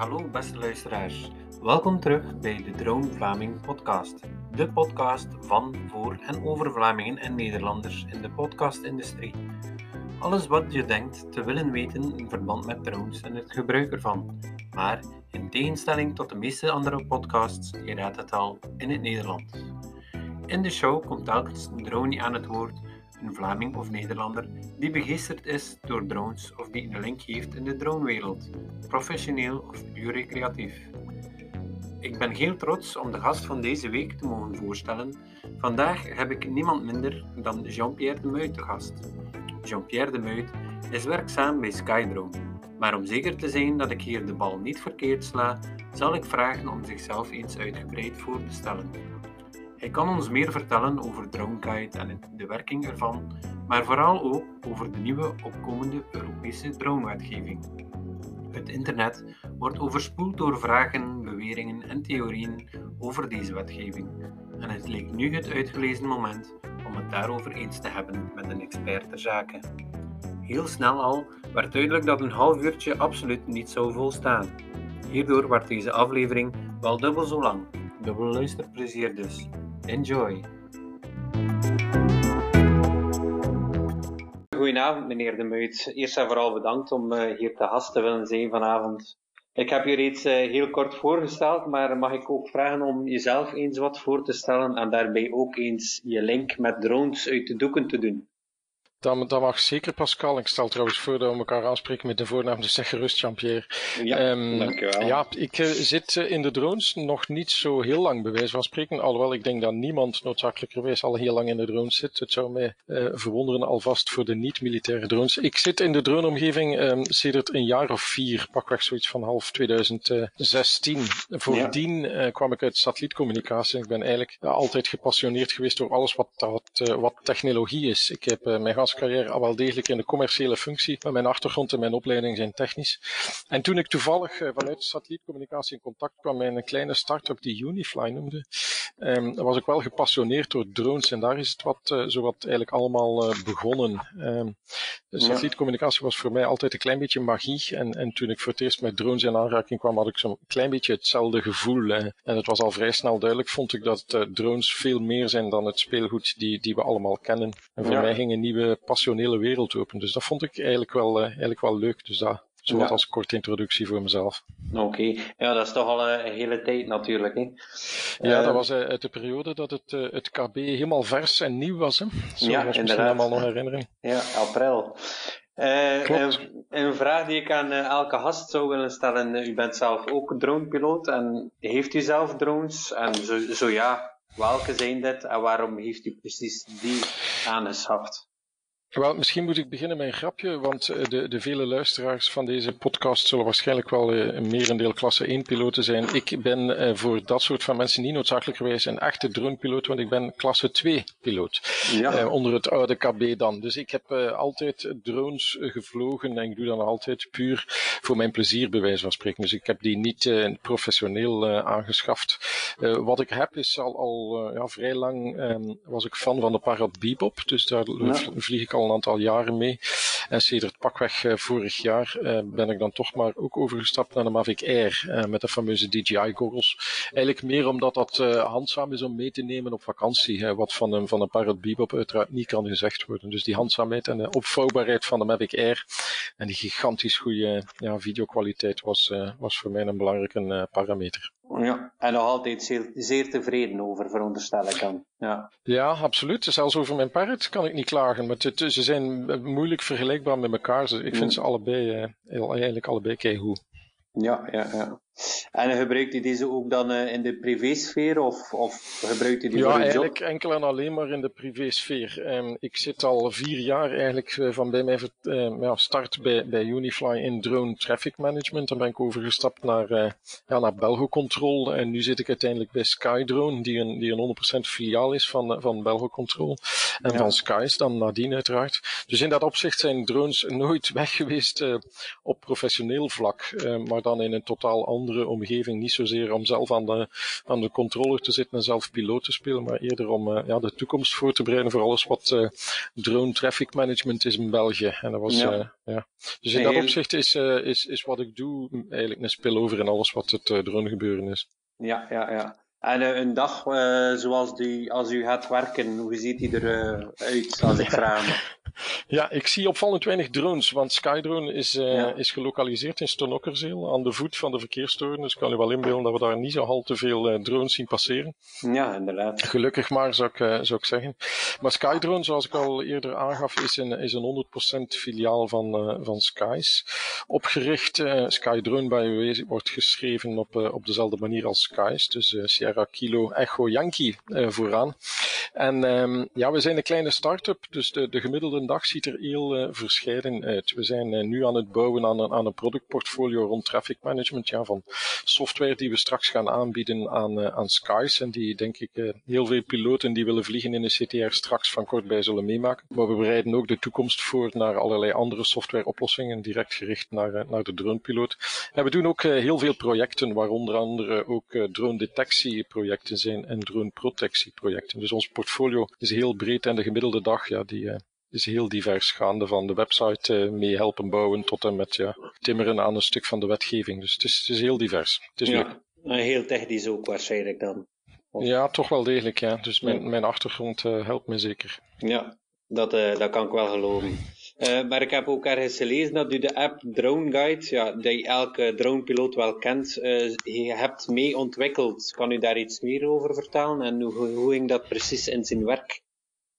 hallo beste luisteraars. Welkom terug bij de Drone Vlaming podcast. De podcast van, voor en over Vlamingen en Nederlanders in de podcastindustrie. Alles wat je denkt te willen weten in verband met drones en het gebruik ervan. Maar in tegenstelling tot de meeste andere podcasts, je raadt het al, in het Nederlands. In de show komt telkens een drone aan het woord een Vlaming of Nederlander, die begeesterd is door drones of die een link heeft in de dronewereld, professioneel of puur recreatief. Ik ben heel trots om de gast van deze week te mogen voorstellen. Vandaag heb ik niemand minder dan Jean-Pierre de Muit te gast. Jean-Pierre de Muit is werkzaam bij Skydrone, maar om zeker te zijn dat ik hier de bal niet verkeerd sla, zal ik vragen om zichzelf eens uitgebreid voor te stellen. Hij kan ons meer vertellen over DroneKite en de werking ervan, maar vooral ook over de nieuwe opkomende Europese dronewetgeving. Het internet wordt overspoeld door vragen, beweringen en theorieën over deze wetgeving. En het leek nu het uitgelezen moment om het daarover eens te hebben met een expert ter zake. Heel snel al werd duidelijk dat een half uurtje absoluut niet zou volstaan. Hierdoor werd deze aflevering wel dubbel zo lang. Dubbel luisterplezier dus. Enjoy! Goedenavond, meneer De Muit. Eerst en vooral bedankt om uh, hier te gast te willen zijn vanavond. Ik heb je reeds uh, heel kort voorgesteld, maar mag ik ook vragen om jezelf eens wat voor te stellen en daarbij ook eens je link met drones uit de doeken te doen? Dat, dat mag zeker Pascal. Ik stel trouwens voor dat we elkaar aanspreken met de voornaam, dus zeg gerust Jean-Pierre. Ja, um, dankjewel. Ja, ik uh, zit uh, in de drones nog niet zo heel lang, bij wijze van spreken. Alhoewel ik denk dat niemand noodzakelijkerwijs al heel lang in de drones zit. Het zou mij uh, verwonderen alvast voor de niet-militaire drones. Ik zit in de droneomgeving um, sedert een jaar of vier, pakweg zoiets van half 2016. Voordien ja. kwam ik uit satellietcommunicatie. Ik ben eigenlijk altijd gepassioneerd geweest door alles wat, wat, wat technologie is. Ik heb mijn carrière al wel degelijk in de commerciële functie, maar mijn achtergrond en mijn opleiding zijn technisch. En toen ik toevallig uh, vanuit satellietcommunicatie in contact kwam met een kleine start-up die Unifly noemde, um, was ik wel gepassioneerd door drones en daar is het wat, uh, zowat eigenlijk allemaal uh, begonnen. Um, de satellietcommunicatie was voor mij altijd een klein beetje magie en, en toen ik voor het eerst met drones in aanraking kwam, had ik zo'n klein beetje hetzelfde gevoel. en het was al vrij snel duidelijk, vond ik dat drones veel meer zijn dan het speelgoed die, die we allemaal kennen. En voor ja. mij ging een nieuwe passionele wereld open. Dus dat vond ik eigenlijk wel, uh, eigenlijk wel leuk. Dus dat, zo ja. als korte introductie voor mezelf. Oké, okay. ja, dat is toch al een hele tijd natuurlijk. Hè? Ja, uh, dat was uh, uit de periode dat het, uh, het KB helemaal vers en nieuw was. Hè? Zo ja, was misschien allemaal nog herinneren. Ja, april. Een, een, vraag die ik aan elke gast zou willen stellen. U bent zelf ook dronepiloot en heeft u zelf drones? En zo, zo ja, welke zijn dit en waarom heeft u precies die aangeschaft? Wel, misschien moet ik beginnen met een grapje, want de, de vele luisteraars van deze podcast zullen waarschijnlijk wel uh, een merendeel klasse 1 piloten zijn. Ik ben uh, voor dat soort van mensen niet noodzakelijkerwijs een echte dronepiloot, want ik ben klasse 2 piloot. Ja. Onder het oude KB dan. Dus ik heb altijd drones gevlogen en ik doe dat altijd puur voor mijn plezier, bij wijze van spreken. Dus ik heb die niet professioneel aangeschaft. wat ik heb is al, al ja, vrij lang um, was ik fan van de Parrot Bebop, dus daar vlieg ik al al een aantal jaren mee. En sedert pakweg uh, vorig jaar uh, ben ik dan toch maar ook overgestapt naar de Mavic Air uh, met de fameuze DJI goggles. Eigenlijk meer omdat dat handzaam is om mee te nemen op vakantie, wat van een, van een Parrot Bebop uiteraard niet kan gezegd worden. Dus die handzaamheid en de opvouwbaarheid van de Mavic Air en die gigantisch goede ja, videokwaliteit was, was voor mij een belangrijke parameter. Ja, en nog altijd zeer, zeer tevreden over, veronderstel ik dan. Ja. ja, absoluut. Zelfs over mijn parrot kan ik niet klagen. Maar ze zijn moeilijk vergelijkbaar met elkaar. Dus ik vind ze allebei, uh, eigenlijk allebei keigoed. Ja, ja, ja. En gebruikt u deze ook dan uh, in de privésfeer of, of gebruikt u die ja, voor uw job? eigenlijk enkel en alleen maar in de privésfeer. Um, ik zit al vier jaar eigenlijk uh, van bij mij uh, ja, start bij, bij Unifly in drone traffic management. Dan ben ik overgestapt naar, ja, naar Belgo Control en nu zit ik uiteindelijk bij Skydrone, die een, die een 100% filiaal is van, van Belgo Control. En ja. van Skies dan nadien uiteraard. Dus in dat opzicht zijn drones nooit weg geweest op professioneel vlak, maar dan in een totaal ander andere omgeving. Niet zozeer om zelf aan de, aan de controller te zitten en zelf piloot te spelen, maar eerder om ja, de toekomst voor te bereiden voor alles wat drone traffic management is in België. En dat was, ja. ja. Dus in dat opzicht is, is, is wat ik doe eigenlijk een spillover in alles wat het drone gebeuren is. Ja, ja, ja. En een dag uh, zoals die, als u gaat werken, hoe ziet die eruit, uh, als ik vraag? Ja, ik zie opvallend weinig drones, want Skydrone is, uh, is gelokaliseerd in Stonokkerzeel, aan de voet van de verkeerstoren. Dus ik kan u wel inbeelden dat we daar niet zo al te veel uh, drones zien passeren. Ja, inderdaad. Gelukkig maar, zou ik, uh, zou ik zeggen. Maar Skydrone, zoals ik al eerder aangaf, is een, is een 100% filiaal van, van Skies. Opgericht, Skydrone bij UW wordt geschreven op, op dezelfde manier als Skies, dus Sierra Kilo Echo Yankee vooraan. En um, ja, we zijn een kleine start-up, dus de, de gemiddelde dag ziet er heel uh, verscheiden uit. We zijn uh, nu aan het bouwen aan een, aan een productportfolio rond traffic management, ja, van software die we straks gaan aanbieden aan, uh, aan Skies en die denk ik heel veel piloten die willen vliegen in de CTR straks van kort bij zullen meemaken. Maar we bereiden ook de toekomst voor naar allerlei andere softwareoplossingen, direct gericht naar, naar de dronepiloot. En we doen ook heel veel projecten, waaronder andere ook drone detectieprojecten zijn en drone protectieprojecten. Dus ons portfolio is heel breed en de gemiddelde dag, ja, die is heel divers, gaande van de website uh, mee helpen bouwen tot en met ja, timmeren aan een stuk van de wetgeving. Dus het is, het is heel divers. Het is ja, heel technisch ook waarschijnlijk dan. Of... Ja, toch wel degelijk, ja. Dus mijn, mijn achtergrond uh, helpt me zeker. Ja, dat, uh, dat kan ik wel geloven. Maar ik heb ook ergens gelezen dat u de app Drone Guide, ja, die elke dronepiloot wel kent, hebt mee ontwikkeld. Kan u daar iets meer over vertellen en hoe, hoe ging dat precies in zijn werk?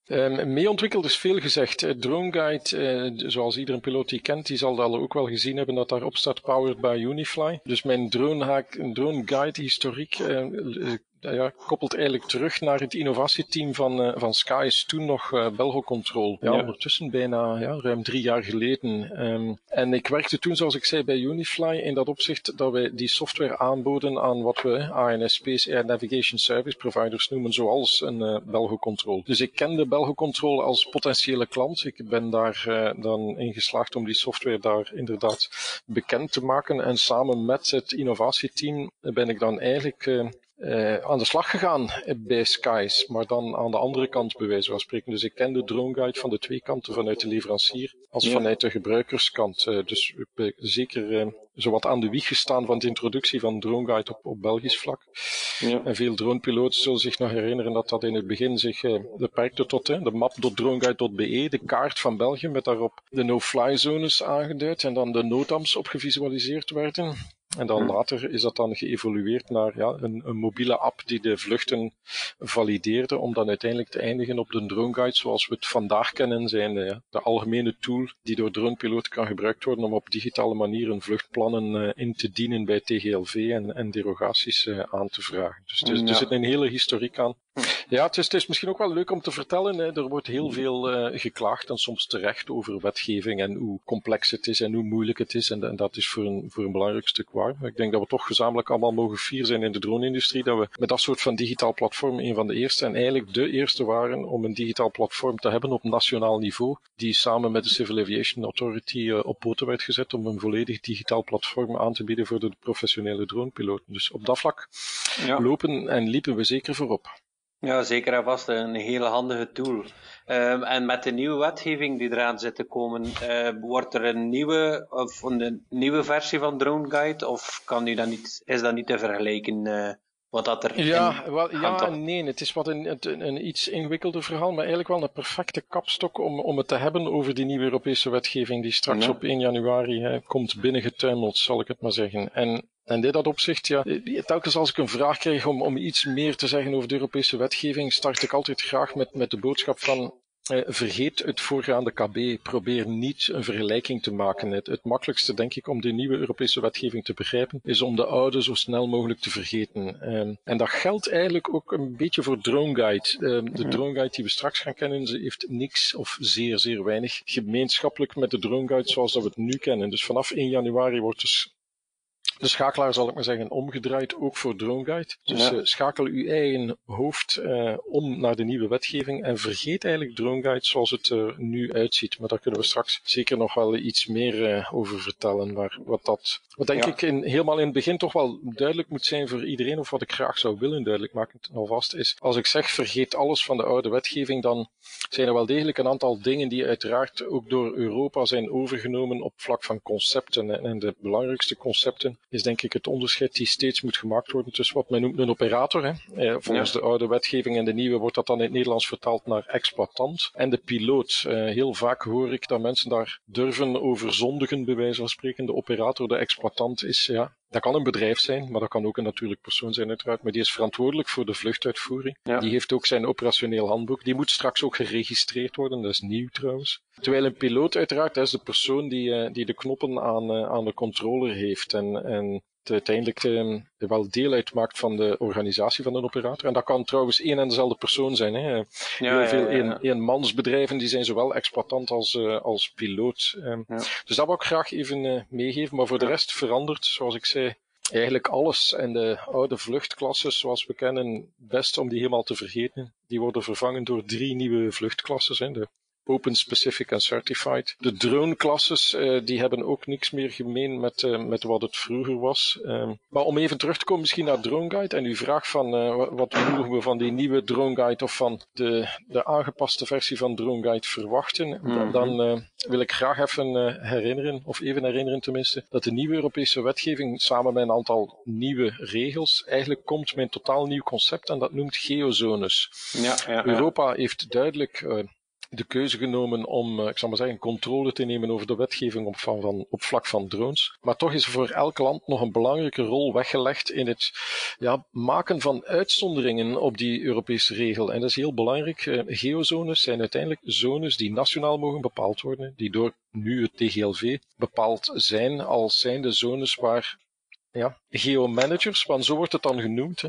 Um, mee ontwikkeld is veel gezegd. Uh, Drone Guide, uh, zoals iedere piloot die kent, die zal dat ook wel gezien hebben dat daarop staat Powered by Unifly. Dus mijn drone, drone Guide historiek uh, ja, koppelt eigenlijk terug naar het innovatieteam van, uh, van Sky toen nog uh, Belgo Control. Ja, ja, ondertussen bijna ja, ruim drie jaar geleden. Um, en ik werkte toen, zoals ik zei, bij Unifly in dat opzicht dat wij die software aanboden aan wat we ANSP's, Air Navigation Service Providers noemen, zoals een uh, Belgo Control. Dus ik kende Belgo Control als potentiële klant. Ik ben daar dan in geslaagd om die software daar inderdaad bekend te maken. En samen met het innovatieteam ben ik dan eigenlijk uh, aan de slag gegaan bij Skies, maar dan aan de andere kant bij wijze van spreken. Dus ik ken de drone guide van de twee kanten, vanuit de leverancier als ja. vanuit de gebruikerskant. Uh, dus ik ben zeker uh, zowat aan de wieg gestaan van de introductie van drone guide op, op Belgisch vlak. Ja. En veel dronepiloten zullen zich nog herinneren dat dat in het begin zich beperkte tot de map.droneguide.be, de kaart van België met daarop de no-fly zones aangeduid en dan de notams op gevisualiseerd werden. En dan later is dat dan geëvolueerd naar ja, een, een, mobiele app die de vluchten valideerde, om dan uiteindelijk te eindigen op de drone guide zoals we het vandaag kennen, zijn de, de algemene tool die door dronepiloten kan gebruikt worden om op digitale manier een vluchtplannen uh, in te dienen bij TGLV en, en derogaties uh, aan te vragen. Dus, dus ja. er zit een hele historiek aan. Ja, het is, het is, misschien ook wel leuk om te vertellen. Hè. Er wordt heel veel uh, geklaagd en soms terecht over wetgeving en hoe complex het is en hoe moeilijk het is. En, en dat is voor een, voor een belangrijk stuk waar. Ik denk dat we toch gezamenlijk allemaal mogen fier zijn in de drone-industrie dat we met dat soort van digitaal platform een van de eerste en eigenlijk de eerste waren om een digitaal platform te hebben op nationaal niveau, die samen met de Civil Aviation Authority uh, op poten werd gezet om een volledig digitaal platform aan te bieden voor de professionele dronepiloten. Dus op dat vlak ja. lopen en liepen we zeker voorop. Ja, zeker en vast een hele handige tool. Um, en met de nieuwe wetgeving die eraan zit te komen, uh, wordt er een nieuwe, of een nieuwe versie van Drone Guide? Of kan u dat niet, is dat niet te vergelijken? Uh, wat dat er ja, wel, ja en nee. Het is wat een, een, een, iets ingewikkelder verhaal, maar eigenlijk wel een perfecte kapstok om, om het te hebben over die nieuwe Europese wetgeving die straks ja. op 1 januari hè, komt binnengetuimeld, zal ik het maar zeggen. En en in dat opzicht, ja, telkens als ik een vraag krijg om, om iets meer te zeggen over de Europese wetgeving, start ik altijd graag met, met de boodschap van eh, vergeet het voorgaande KB. Probeer niet een vergelijking te maken. Het, het makkelijkste, denk ik, om de nieuwe Europese wetgeving te begrijpen, is om de oude zo snel mogelijk te vergeten. Um, en dat geldt eigenlijk ook een beetje voor Drone Guide. Um, de Drone Guide die we straks gaan kennen, ze heeft niks of zeer, zeer weinig gemeenschappelijk met de Drone Guide zoals dat we het nu kennen. Dus vanaf 1 januari wordt dus de schakelaar, zal ik maar zeggen, omgedraaid, ook voor DroneGuide. Dus Ja. eh, schakel uw eigen hoofd eh, om naar de nieuwe wetgeving en vergeet eigenlijk DroneGuide zoals het er nu uitziet. Maar daar kunnen we straks zeker nog wel iets meer eh, over vertellen. Maar wat dat, wat denk Ja. ik in, helemaal in het begin toch wel duidelijk moet zijn voor iedereen, of wat ik graag zou willen duidelijk maken alvast, is als ik zeg vergeet alles van de oude wetgeving, dan zijn er wel degelijk een aantal dingen die uiteraard ook door Europa zijn overgenomen op vlak van concepten. En- En de belangrijkste concepten is denk ik het onderscheid die steeds moet gemaakt worden tussen wat men noemt een operator. Hè. Eh, volgens Ja. de oude wetgeving en de nieuwe wordt dat dan in het Nederlands vertaald naar exploitant. En de piloot. Eh, heel vaak hoor ik dat mensen daar durven over zondigen, bij wijze van spreken. De operator, de exploitant is, ja, dat kan een bedrijf zijn, maar dat kan ook een natuurlijk persoon zijn uiteraard. Maar die is verantwoordelijk voor de vluchtuitvoering. Ja. Die heeft ook zijn operationeel handboek. Die moet straks ook geregistreerd worden. Dat is nieuw trouwens. Terwijl een piloot uiteraard, dat is de persoon die, eh, die de knoppen aan, eh, aan de controller heeft. En, en uiteindelijk eh, wel deel uitmaakt van de organisatie van een operator. En dat kan trouwens één en dezelfde persoon zijn. Hè. Ja, Heel veel ja, ja. een- eenmansbedrijven die zijn zowel exploitant als, eh, als piloot. Ehm. Dus dat wil ik graag even eh, meegeven. Maar voor de rest verandert, zoals ik zei, eigenlijk alles. En de oude vluchtklasses, zoals we kennen, best om die helemaal te vergeten. Die worden vervangen door drie nieuwe vluchtklasses. Hè. De Open, Specific en Certified. De drone-klasses, eh, die hebben ook niks meer gemeen met, eh, met wat het vroeger was. Ehm, maar om even terug te komen misschien naar DroneGuide en uw vraag van eh, wat, mogen we van die nieuwe DroneGuide of van de, de aangepaste versie van DroneGuide verwachten, Mhm. dan, dan wil ik graag even herinneren, of even herinneren tenminste, dat de nieuwe Europese wetgeving samen met een aantal nieuwe regels eigenlijk komt met een totaal nieuw concept en dat noemt geozones. Ja, ja, ja. Europa heeft duidelijk de keuze genomen om, eh, ik zal maar zeggen, controle te nemen over de wetgeving op, van, op vlak van drones. Maar toch is er voor elk land nog een belangrijke rol weggelegd in het ja, maken van uitzonderingen op die Europese regel. En dat is heel belangrijk. Eh, geozones zijn uiteindelijk zones die nationaal mogen bepaald worden, die door nu het TGLV bepaald zijn als zijnde zones waar ja, geomanagers, want zo wordt het dan genoemd. Hè.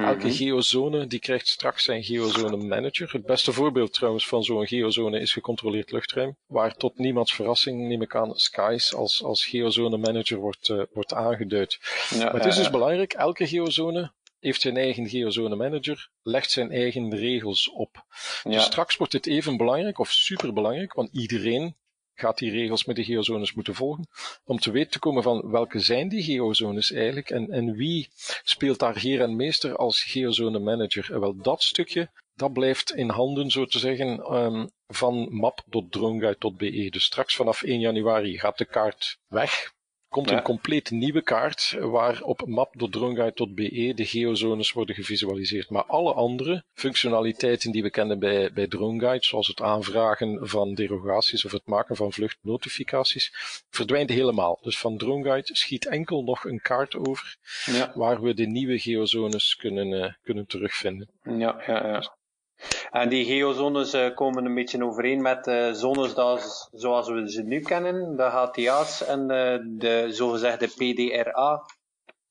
Elke Mhm. geozone die krijgt straks zijn geozone manager. Het beste voorbeeld trouwens van zo'n geozone is gecontroleerd luchtruim, waar tot niemands verrassing, neem ik aan, Skies als, als geozone manager wordt, eh, wordt aangeduid. Ja, Maar het is ja, dus belangrijk, elke geozone heeft zijn eigen geozone manager, legt zijn eigen regels op. Dus straks wordt het even belangrijk, of superbelangrijk, want iedereen gaat die regels met de geozones moeten volgen, om te weten te komen van welke zijn die geozones eigenlijk en, en wie speelt daar heer en meester als geozone manager. En wel dat stukje, dat blijft in handen, zo te zeggen, ehm, van map.droneguide.be. Dus straks vanaf 1 januari gaat de kaart weg. Komt Ja. een compleet nieuwe kaart waar op map.droneguide.be de geozones worden gevisualiseerd. Maar alle andere functionaliteiten die we kennen bij, bij DroneGuide, zoals het aanvragen van derogaties of het maken van vluchtnotificaties, verdwijnt helemaal. Dus van DroneGuide schiet enkel nog een kaart over ja. waar we de nieuwe geozones kunnen, eh, kunnen terugvinden. Ja, ja, ja. En die geozones eh, komen een beetje overeen met eh, zones dat, zoals we ze nu kennen, de HTA's en eh, de zogezegde PDRA.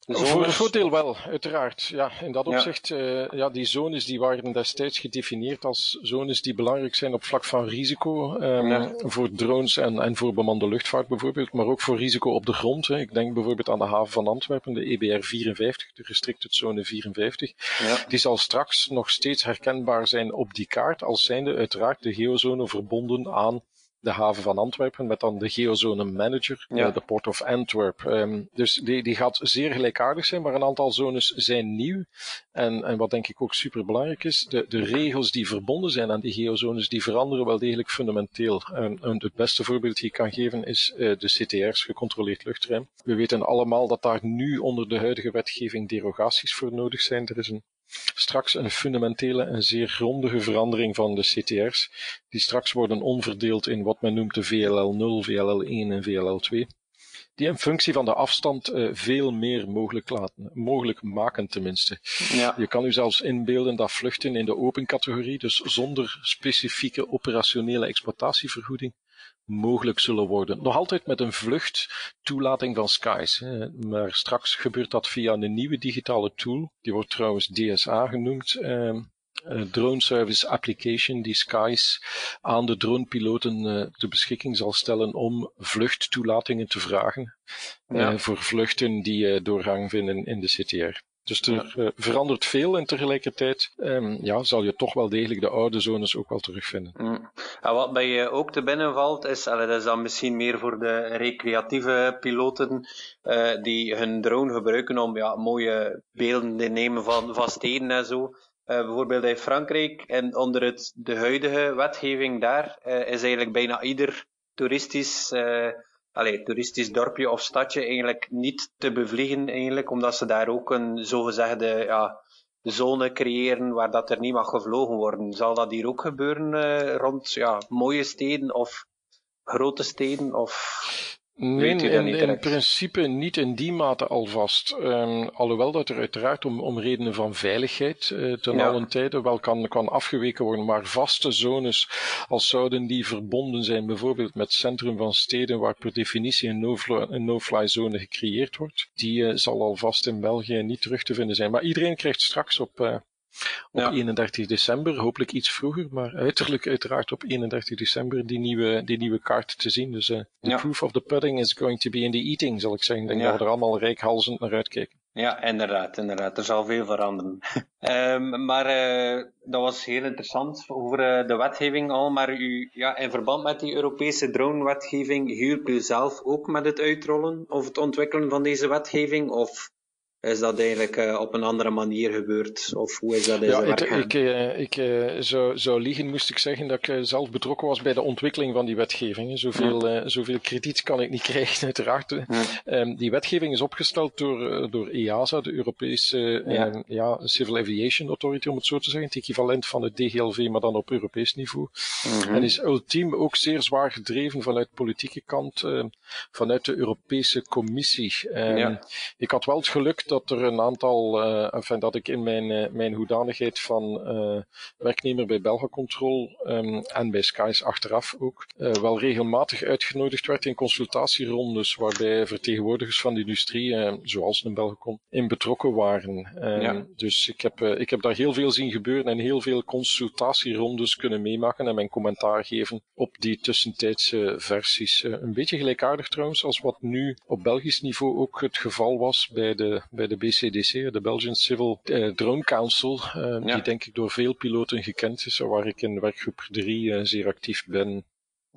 Voor een groot deel wel, uiteraard. Ja, in dat Ja. opzicht, eh, ja, die zones die waren destijds gedefinieerd als zones die belangrijk zijn op vlak van risico, ehm, Ja. voor drones en, en voor bemande luchtvaart bijvoorbeeld, maar ook voor risico op de grond. Hè. Ik denk bijvoorbeeld aan de haven van Antwerpen, de EBR 54, de Restricted Zone 54. Ja, Die zal straks nog steeds herkenbaar zijn op die kaart, als zijnde uiteraard de geozone verbonden aan de haven van Antwerpen, met dan de geozone manager, Ja. eh, de Port of Antwerp. Ehm, dus die, die gaat zeer gelijkaardig zijn, maar een aantal zones zijn nieuw. En, en wat denk ik ook super belangrijk is, de, de regels die verbonden zijn aan die geozones, die veranderen wel degelijk fundamenteel. En, en het beste voorbeeld die ik kan geven is eh, de CTR's, gecontroleerd luchtruim. We weten allemaal dat daar nu onder de huidige wetgeving derogaties voor nodig zijn. Er is een straks een fundamentele en zeer grondige verandering van de CTR's, die straks worden onverdeeld in wat men noemt de VLL 0, VLL 1 en VLL 2. Die in functie van de afstand eh, veel meer mogelijk, laten, mogelijk maken tenminste. ja, Je kan u zelfs inbeelden dat vluchten in de open categorie, dus zonder specifieke operationele exploitatievergoeding, mogelijk zullen worden. Nog altijd met een vluchttoelating van Skies. Maar straks gebeurt dat via een nieuwe digitale tool. Die wordt trouwens DSA genoemd. ehm, drone service application die Skies aan de dronepiloten uh, de beschikking zal stellen om vluchttoelatingen te vragen ja. voor vluchten die doorgang vinden in de CTR. Dus er uh, verandert veel en tegelijkertijd um, ja, zal je toch wel degelijk de oude zones ook wel terugvinden. Mm. En wat bij je ook te binnenvalt is, allee, dat is dan misschien meer voor de recreatieve piloten uh, die hun drone gebruiken om ja, mooie beelden te nemen van, van steden en zo. Uh, bijvoorbeeld in Frankrijk en onder het, de huidige wetgeving daar is eigenlijk bijna ieder toeristisch allee, toeristisch dorpje of stadje eigenlijk niet te bevliegen, eigenlijk, omdat ze daar ook een zogezegde ja, zone creëren waar dat er niet mag gevlogen worden. Zal dat hier ook gebeuren uh, rond ja, mooie steden of grote steden? Of... Nee, in, in, principe niet in die mate alvast. Um, alhoewel dat er uiteraard om, om redenen van veiligheid uh, ten ja. allen tijde wel kan, kan afgeweken worden. Maar vaste zones, als zouden die verbonden zijn bijvoorbeeld met centrum van steden waar per definitie een no-fly no zone gecreëerd wordt, die uh, zal alvast in België niet terug te vinden zijn. Maar iedereen krijgt straks op, uh, op ja. 31 december, hopelijk iets vroeger, maar uiterlijk uiteraard op 31 december die nieuwe, die nieuwe kaart te zien. Dus the ja. proof of the pudding is going to be in the eating, zal ik zeggen. Ik denk dat we er allemaal rijkhalzend naar uitkijken. Ja, inderdaad, inderdaad. Er zal veel veranderen. um, maar uh, dat was heel interessant over uh, de wetgeving al. Maar u, ja, in verband met die Europese drone-wetgeving, hielp u zelf ook met het uitrollen of het ontwikkelen van deze wetgeving? Of is dat eigenlijk uh, op een andere manier gebeurd? Of hoe is dat in ja, ik, ik, uh, ik uh, zou, zou liegen, moest ik zeggen dat ik zelf betrokken was bij de ontwikkeling van die wetgeving. Zoveel, ja. zoveel krediet kan ik niet krijgen, uiteraard. Ja. Um, die wetgeving is opgesteld door, door EASA, de Europese ja. ja. Civil Aviation Authority, om het zo te zeggen. Het equivalent van het DGLV, maar dan op Europees niveau. -hmm. En is ultiem ook zeer zwaar gedreven vanuit politieke kant, vanuit de Europese Commissie. Um, ik had wel het geluk dat er een aantal, uh, enfin, dat ik in mijn, uh, mijn hoedanigheid van uh, werknemer bij Belgacontrol um, en bij Skies achteraf ook wel regelmatig uitgenodigd werd in consultatierondes waarbij vertegenwoordigers van de industrie, zoals een Belgacon, in betrokken waren. Ja. Dus ik heb, ik heb daar heel veel zien gebeuren en heel veel consultatierondes kunnen meemaken en mijn commentaar geven op die tussentijdse versies. een beetje gelijkaardig trouwens als wat nu op Belgisch niveau ook het geval was bij de, bij bij de BCDC, de Belgian Civil uh, Drone Council, ja. die denk ik door veel piloten gekend is, waar ik in werkgroep 3 uh, eh, zeer actief ben.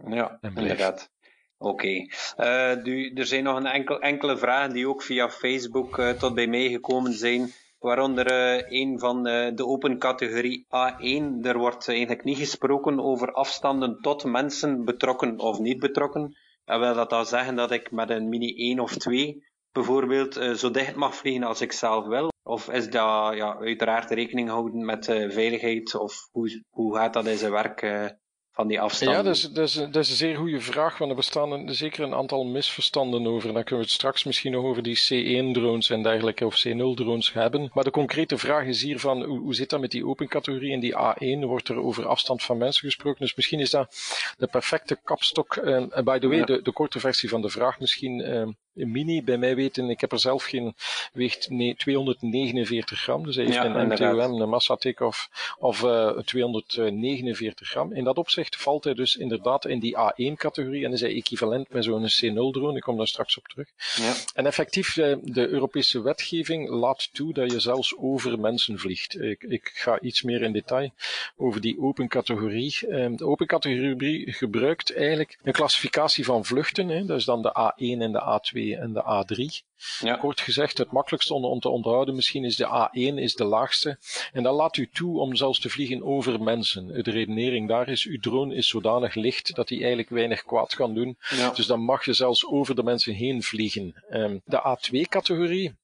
Ja, inderdaad. Oké. Okay. er zijn nog een enkel, enkele vragen die ook via Facebook tot bij mij gekomen zijn. Waaronder een van de open categorie A1. Er wordt eigenlijk niet gesproken over afstanden tot mensen betrokken of niet betrokken. En wil dat dan zeggen dat ik met een Mini 1 of 2 bijvoorbeeld uh, zo dicht mag vliegen als ik zelf wil? Of is dat ja, uiteraard rekening houden met uh, veiligheid? Of hoe, hoe gaat dat in zijn werk uh, van die afstand? Ja, dat is, dat, is, dat is een zeer goede vraag, want er bestaan een, zeker een aantal misverstanden over. Dan kunnen we het straks misschien nog over die C1-drones en dergelijke, of C0-drones hebben. Maar de concrete vraag is hier van, hoe, hoe zit dat met die open categorie? En die A1 wordt er over afstand van mensen gesproken. Dus misschien is dat de perfecte kapstok. En by the way, ja. de, de korte versie van de vraag misschien mini, bij mij weten, ik heb er zelf geen, weegt nee, 249 gram. Dus hij heeft ja, een MTOM, een massa take-off, of uh, 249 gram. In dat opzicht valt hij dus inderdaad in die A1-categorie en is hij equivalent met zo'n C0-drone. Ik kom daar straks op terug. Ja. En effectief, de Europese wetgeving laat toe dat je zelfs over mensen vliegt. Ik, ik ga iets meer in detail over die open categorie. De open categorie gebruikt eigenlijk een klassificatie van vluchten. Hè. Dat is dan de A1 en de A2 en de A3. Ja. Kort gezegd, het makkelijkste om, om te onthouden misschien is de A1 is de laagste. En dat laat u toe om zelfs te vliegen over mensen. De redenering daar is, uw drone is zodanig licht dat hij eigenlijk weinig kwaad kan doen. Ja. Dus dan mag je zelfs over de mensen heen vliegen. Um, de A2-categorie,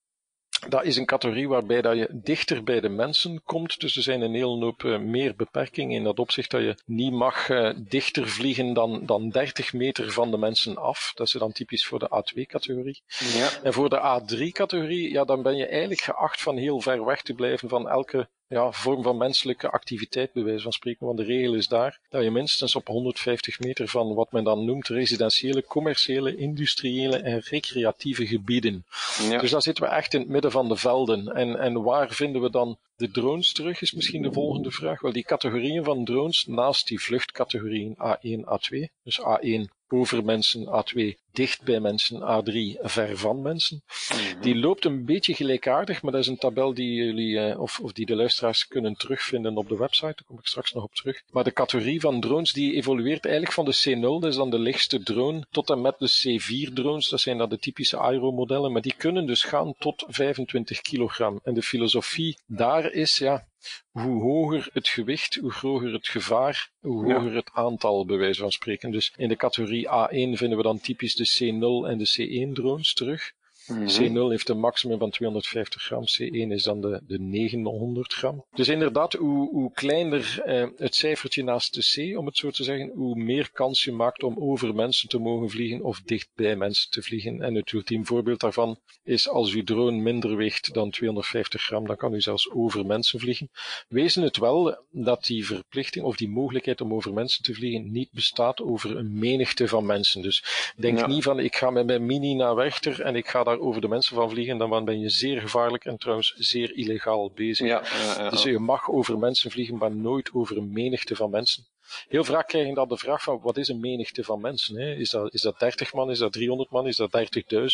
dat is een categorie waarbij dat je dichter bij de mensen komt. Dus er zijn een hele hoop uh, meer beperkingen in dat opzicht dat je niet mag uh, dichter vliegen dan, dan 30 meter van de mensen af. Dat is dan typisch voor de A2-categorie. Ja. En voor de A3-categorie, ja, dan ben je eigenlijk geacht van heel ver weg te blijven van elke ja, vorm van menselijke activiteit, bij wijze van spreken. Want de regel is daar dat je minstens op 150 meter van wat men dan noemt residentiële, commerciële, industriële en recreatieve gebieden. Ja. Dus daar zitten we echt in het midden van de velden. En, en waar vinden we dan de drones terug, is misschien de volgende vraag. Wel, die categorieën van drones, naast die vluchtcategorieën A1, A2, dus A1 over mensen, A2 dicht bij mensen, A3 ver van mensen. Mhm. Die loopt een beetje gelijkaardig, maar dat is een tabel die jullie, eh, of, of die de luisteraars kunnen terugvinden op de website. Daar kom ik straks nog op terug. Maar de categorie van drones die evolueert eigenlijk van de C0, dat is dan de lichtste drone, tot en met de C4 drones. Dat zijn dan de typische aero-modellen, maar die kunnen dus gaan tot 25 kilogram. En de filosofie daar is, ja, hoe hoger het gewicht, hoe groter het gevaar, hoe Ja. hoger het aantal, bij wijze van spreken. Dus in de categorie A1 vinden we dan typisch de C0 en de C1 drones terug. Mhm. C0 heeft een maximum van 250 gram, C1 is dan de, de 900 gram. Dus inderdaad, hoe, hoe kleiner eh, het cijfertje naast de C, om het zo te zeggen, hoe meer kans je maakt om over mensen te mogen vliegen of dicht bij mensen te vliegen. En het ultiem voorbeeld daarvan is als uw drone minder weegt dan 250 gram, dan kan u zelfs over mensen vliegen. Wezen het wel dat die verplichting of die mogelijkheid om over mensen te vliegen niet bestaat over een menigte van mensen. Dus denk Ja. niet van ik ga met mijn mini naar Werchter en ik ga daar over de mensen van vliegen, dan ben je zeer gevaarlijk en trouwens zeer illegaal bezig. Ja, ja, ja. Dus je mag over mensen vliegen, maar nooit over een menigte van mensen. Heel vaak krijg je dan de vraag van, wat is een menigte van mensen? Hè? Is, dat, is dat 30 man, is dat 300 man, is dat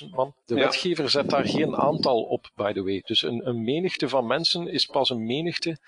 30.000 man? De wetgever zet daar geen aantal op, by the way. Dus een, een menigte van mensen is pas een menigte,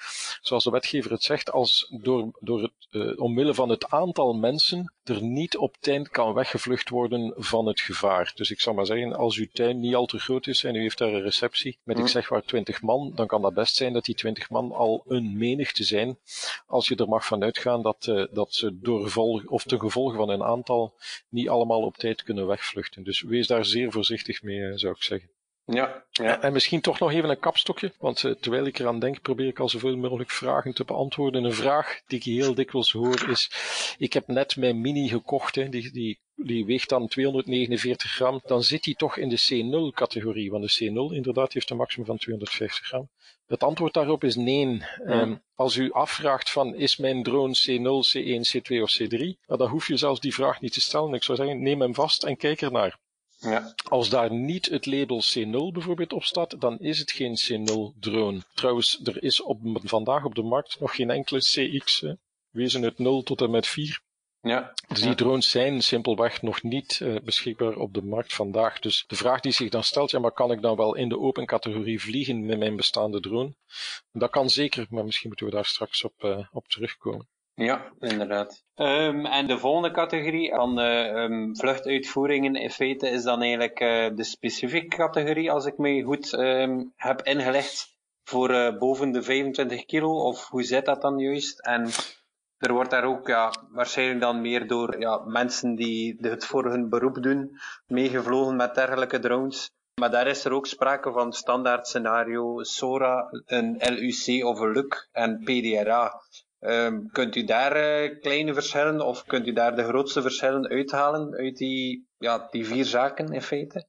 zoals de wetgever het zegt, als door, door het, eh, omwille van het aantal mensen er niet op tijd kan weggevlucht worden van het gevaar. Dus ik zou maar zeggen, als uw tuin niet al te groot is en u heeft daar een receptie met, ik Hm. zeg maar, 20 man, dan kan dat best zijn dat die 20 man al een menigte zijn, als je er mag van uitgaan dat, eh, dat ze door gevolg, of ten gevolge van een aantal niet allemaal op tijd kunnen wegvluchten. Dus wees daar zeer voorzichtig mee, eh, zou ik zeggen. Ja, ja. En misschien toch nog even een kapstokje, want eh, terwijl ik eraan denk, probeer ik al zoveel mogelijk vragen te beantwoorden. Een vraag die ik heel dikwijls hoor is, ik heb net mijn mini gekocht, hè, die, die, die weegt dan 249 gram, dan zit die toch in de C0-categorie, want de C0 inderdaad heeft een maximum van 250 gram. Het antwoord daarop is nee. Ehm, als u afvraagt van is mijn drone C0, C1, C2 of C3, nou, dan hoef je zelfs die vraag niet te stellen. Ik zou zeggen, neem hem vast en kijk ernaar. Ja. Als daar niet het label C0 bijvoorbeeld op staat, dan is het geen C0 drone. Trouwens, er is op, vandaag op de markt nog geen enkele CX. Hè. Wezen het 0 tot en met 4. ja. Dus die drones zijn simpelweg nog niet eh, beschikbaar op de markt vandaag. Dus de vraag die zich dan stelt, ja, maar kan ik dan wel in de open categorie vliegen met mijn bestaande drone? Dat kan zeker, maar misschien moeten we daar straks op, eh, op terugkomen. Ja, inderdaad. Ehm, en de volgende categorie van eh, ehm, vluchtuitvoeringen in feite is dan eigenlijk eh, de specifieke categorie, als ik me goed ehm, heb ingelegd, voor eh, boven de 25 kilo, of hoe zit dat dan juist? En er wordt daar ook ja, waarschijnlijk dan meer door ja, mensen die het voor hun beroep doen, meegevlogen met dergelijke drones. Maar daar is er ook sprake van standaard scenario SORA, een LUC of een LUC en PDRA. Ehm, kunt u daar eh, kleine verschillen of kunt u daar de grootste verschillen uithalen uit die, ja, die vier zaken in feite?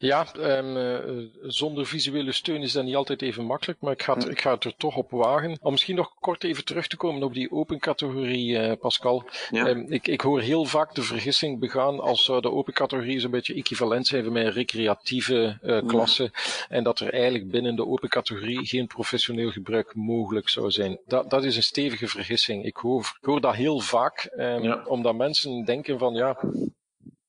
Ja, eh, zonder visuele steun is dat niet altijd even makkelijk, maar ik ga, het, ik ga het er toch op wagen. Om misschien nog kort even terug te komen op die open categorie, eh, Pascal. Ja. Ehm, ik, ik hoor heel vaak de vergissing begaan als zou de open categorie zo'n beetje equivalent zijn met een recreatieve eh, klasse en dat er eigenlijk binnen de open categorie geen professioneel gebruik mogelijk zou zijn. Dat, dat is een stevige vergissing. Ik hoor, ik hoor dat heel vaak, ehm, Ja. omdat mensen denken van ja,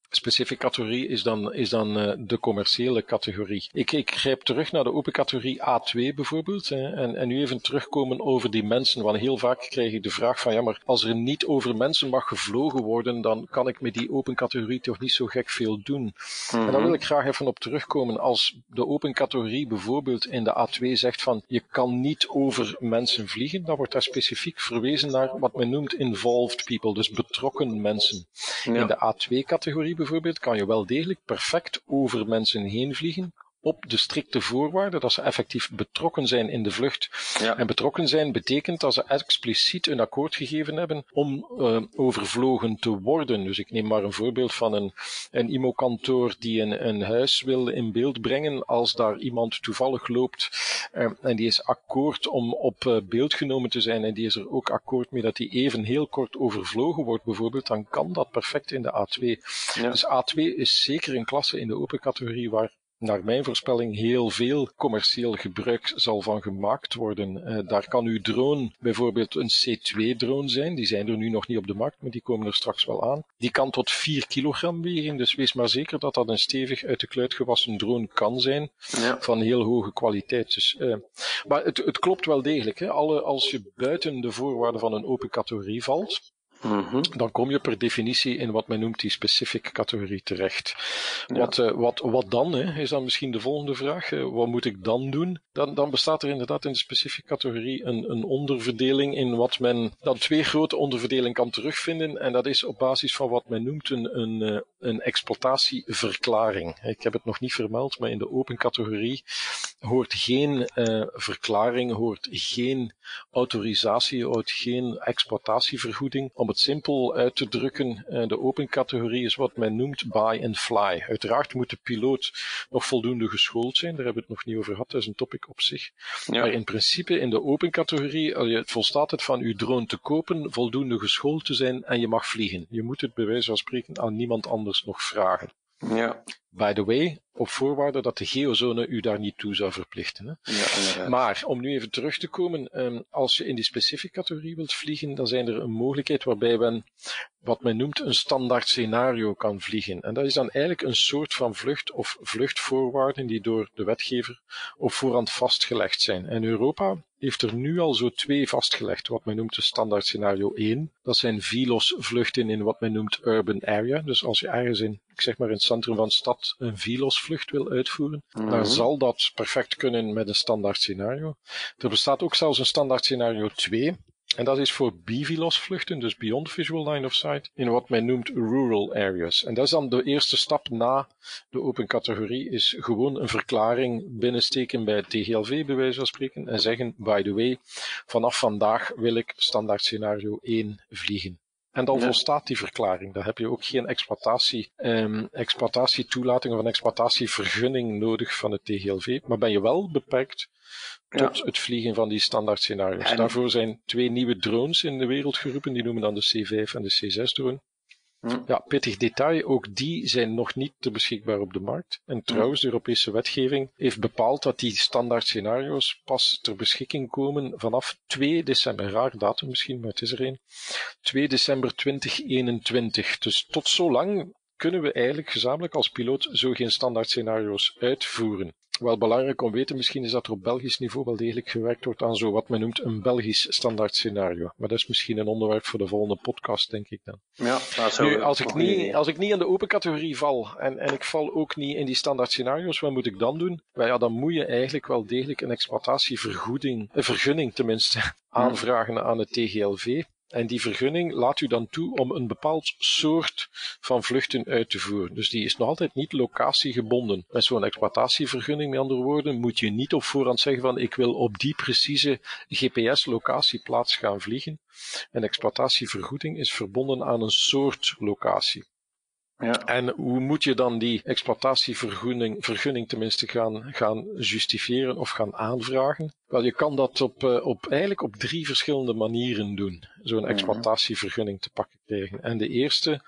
specifieke categorie is dan, is dan uh, de commerciële categorie. Ik, ik grijp terug naar de open categorie A2 bijvoorbeeld. Hè, en, en nu even terugkomen over die mensen. Want heel vaak krijg ik de vraag van ja, maar als er niet over mensen mag gevlogen worden, dan kan ik met die open categorie toch niet zo gek veel doen. Mhm. En daar wil ik graag even op terugkomen. Als de open categorie bijvoorbeeld in de A2 zegt van je kan niet over mensen vliegen, dan wordt daar specifiek verwezen naar wat men noemt involved people, dus betrokken mensen. Ja. In de A2-categorie bijvoorbeeld kan je wel degelijk perfect over mensen heen vliegen op de strikte voorwaarde dat ze effectief betrokken zijn in de vlucht. Ja. En betrokken zijn betekent dat ze expliciet een akkoord gegeven hebben om uh, overvlogen te worden. Dus ik neem maar een voorbeeld van een, een IMO-kantoor die een, een huis wil in beeld brengen. Als daar iemand toevallig loopt uh, en die is akkoord om op uh, beeld genomen te zijn en die is er ook akkoord mee dat die even heel kort overvlogen wordt bijvoorbeeld, dan kan dat perfect in de A2. Ja. Dus A2 is zeker een klasse in de open categorie waar naar mijn voorspelling heel veel commercieel gebruik zal van gemaakt worden. Uh, daar kan uw drone bijvoorbeeld een C2-drone zijn. Die zijn er nu nog niet op de markt, maar die komen er straks wel aan. Die kan tot 4 kilogram wegen, dus wees maar zeker dat dat een stevig uit de kluit gewassen drone kan zijn. Ja. Van heel hoge kwaliteit. Dus, uh, maar het, het klopt wel degelijk. Hè. Alle, als je buiten de voorwaarden van een open categorie valt, Mhm. Dan kom je per definitie in wat men noemt die specifieke categorie terecht. Wat, uh, wat, wat dan, hè, is dan misschien de volgende vraag. Uh, wat moet ik dan doen? Dan, dan bestaat er inderdaad in de specifieke categorie een, een onderverdeling in wat men dan twee grote onderverdelingen kan terugvinden. En dat is op basis van wat men noemt een, een, uh, een exploitatieverklaring. Ik heb het nog niet vermeld, maar in de open categorie hoort geen verklaring, hoort geen autorisatie, hoort geen exploitatievergoeding het simpel uit te drukken, eh, de open categorie is wat men noemt buy and fly. Uiteraard moet de piloot nog voldoende geschoold zijn, daar hebben we het nog niet over gehad, dat is een topic op zich. Ja. Maar in principe in de open categorie je volstaat het van uw drone te kopen, voldoende geschoold te zijn en je mag vliegen. Je moet het bij wijze van spreken aan niemand anders nog vragen. Ja. By the way, op voorwaarde dat de geozone u daar niet toe zou verplichten. Hè? Ja, maar om nu even terug te komen, um, als je in die specifieke categorie wilt vliegen, dan zijn er een mogelijkheid waarbij men wat men noemt een standaard scenario kan vliegen. En dat is dan eigenlijk een soort van vlucht of vluchtvoorwaarden die door de wetgever op voorhand vastgelegd zijn. En Europa heeft er nu al zo twee vastgelegd, wat men noemt de standaard scenario 1. Dat zijn VLOS vluchten in wat men noemt urban area. Dus als je ergens in, ik zeg maar in het centrum van de stad, een VLOS vlucht wil uitvoeren, mm dan zal dat perfect kunnen met een standaard scenario. Er bestaat ook zelfs een standaard scenario 2. En dat is voor BVLOS vluchten, dus Beyond Visual Line of Sight, in wat men noemt rural areas. En dat is dan de eerste stap na de open categorie, is gewoon een verklaring binnensteken bij het TGLV, bij wijze van spreken, en zeggen, by the way, vanaf vandaag wil ik standaard scenario 1 vliegen. En dan volstaat die verklaring. Dan heb je ook geen exploitatie, um, exploitatietoelating of een exploitatievergunning nodig van het TGLV, maar ben je wel beperkt tot het vliegen van die standaard scenario's. Daarvoor zijn twee nieuwe drones in de wereld geroepen, die noemen dan de C5 en de C6 drone. Hm. Ja, pittig detail, ook die zijn nog niet te beschikbaar op de markt. En trouwens, de Europese wetgeving heeft bepaald dat die standaard scenario's pas ter beschikking komen vanaf 2 december. Raar datum misschien, maar het is er een. 2 december 2021. Dus tot zo lang kunnen we eigenlijk gezamenlijk als piloot zo geen standaard scenario's uitvoeren. Wel belangrijk om weten misschien is dat er op Belgisch niveau wel degelijk gewerkt wordt aan zo wat men noemt een Belgisch standaard scenario. Maar dat is misschien een onderwerp voor de volgende podcast, denk ik dan. Ja, dat nu, als, ik niet, als ik niet in de open categorie val en, en ik val ook niet in die standaard scenario's, wat moet ik dan doen? Wel ja, dan moet je eigenlijk wel degelijk een exploitatievergoeding, een vergunning tenminste, aanvragen aan het TGLV. En die vergunning laat u dan toe om een bepaald soort van vluchten uit te voeren. Dus die is nog altijd niet locatiegebonden. Met zo'n exploitatievergunning, met andere woorden, moet je niet op voorhand zeggen van ik wil op die precieze GPS-locatieplaats gaan vliegen. Een exploitatievergoeding is verbonden aan een soort locatie. Ja. En hoe moet je dan die exploitatievergunning vergunning tenminste gaan, gaan justifiëren of gaan aanvragen? Wel, je kan dat op, uh, op, eigenlijk op drie verschillende manieren doen, zo'n mhm. exploitatievergunning te pakken krijgen. En de eerste,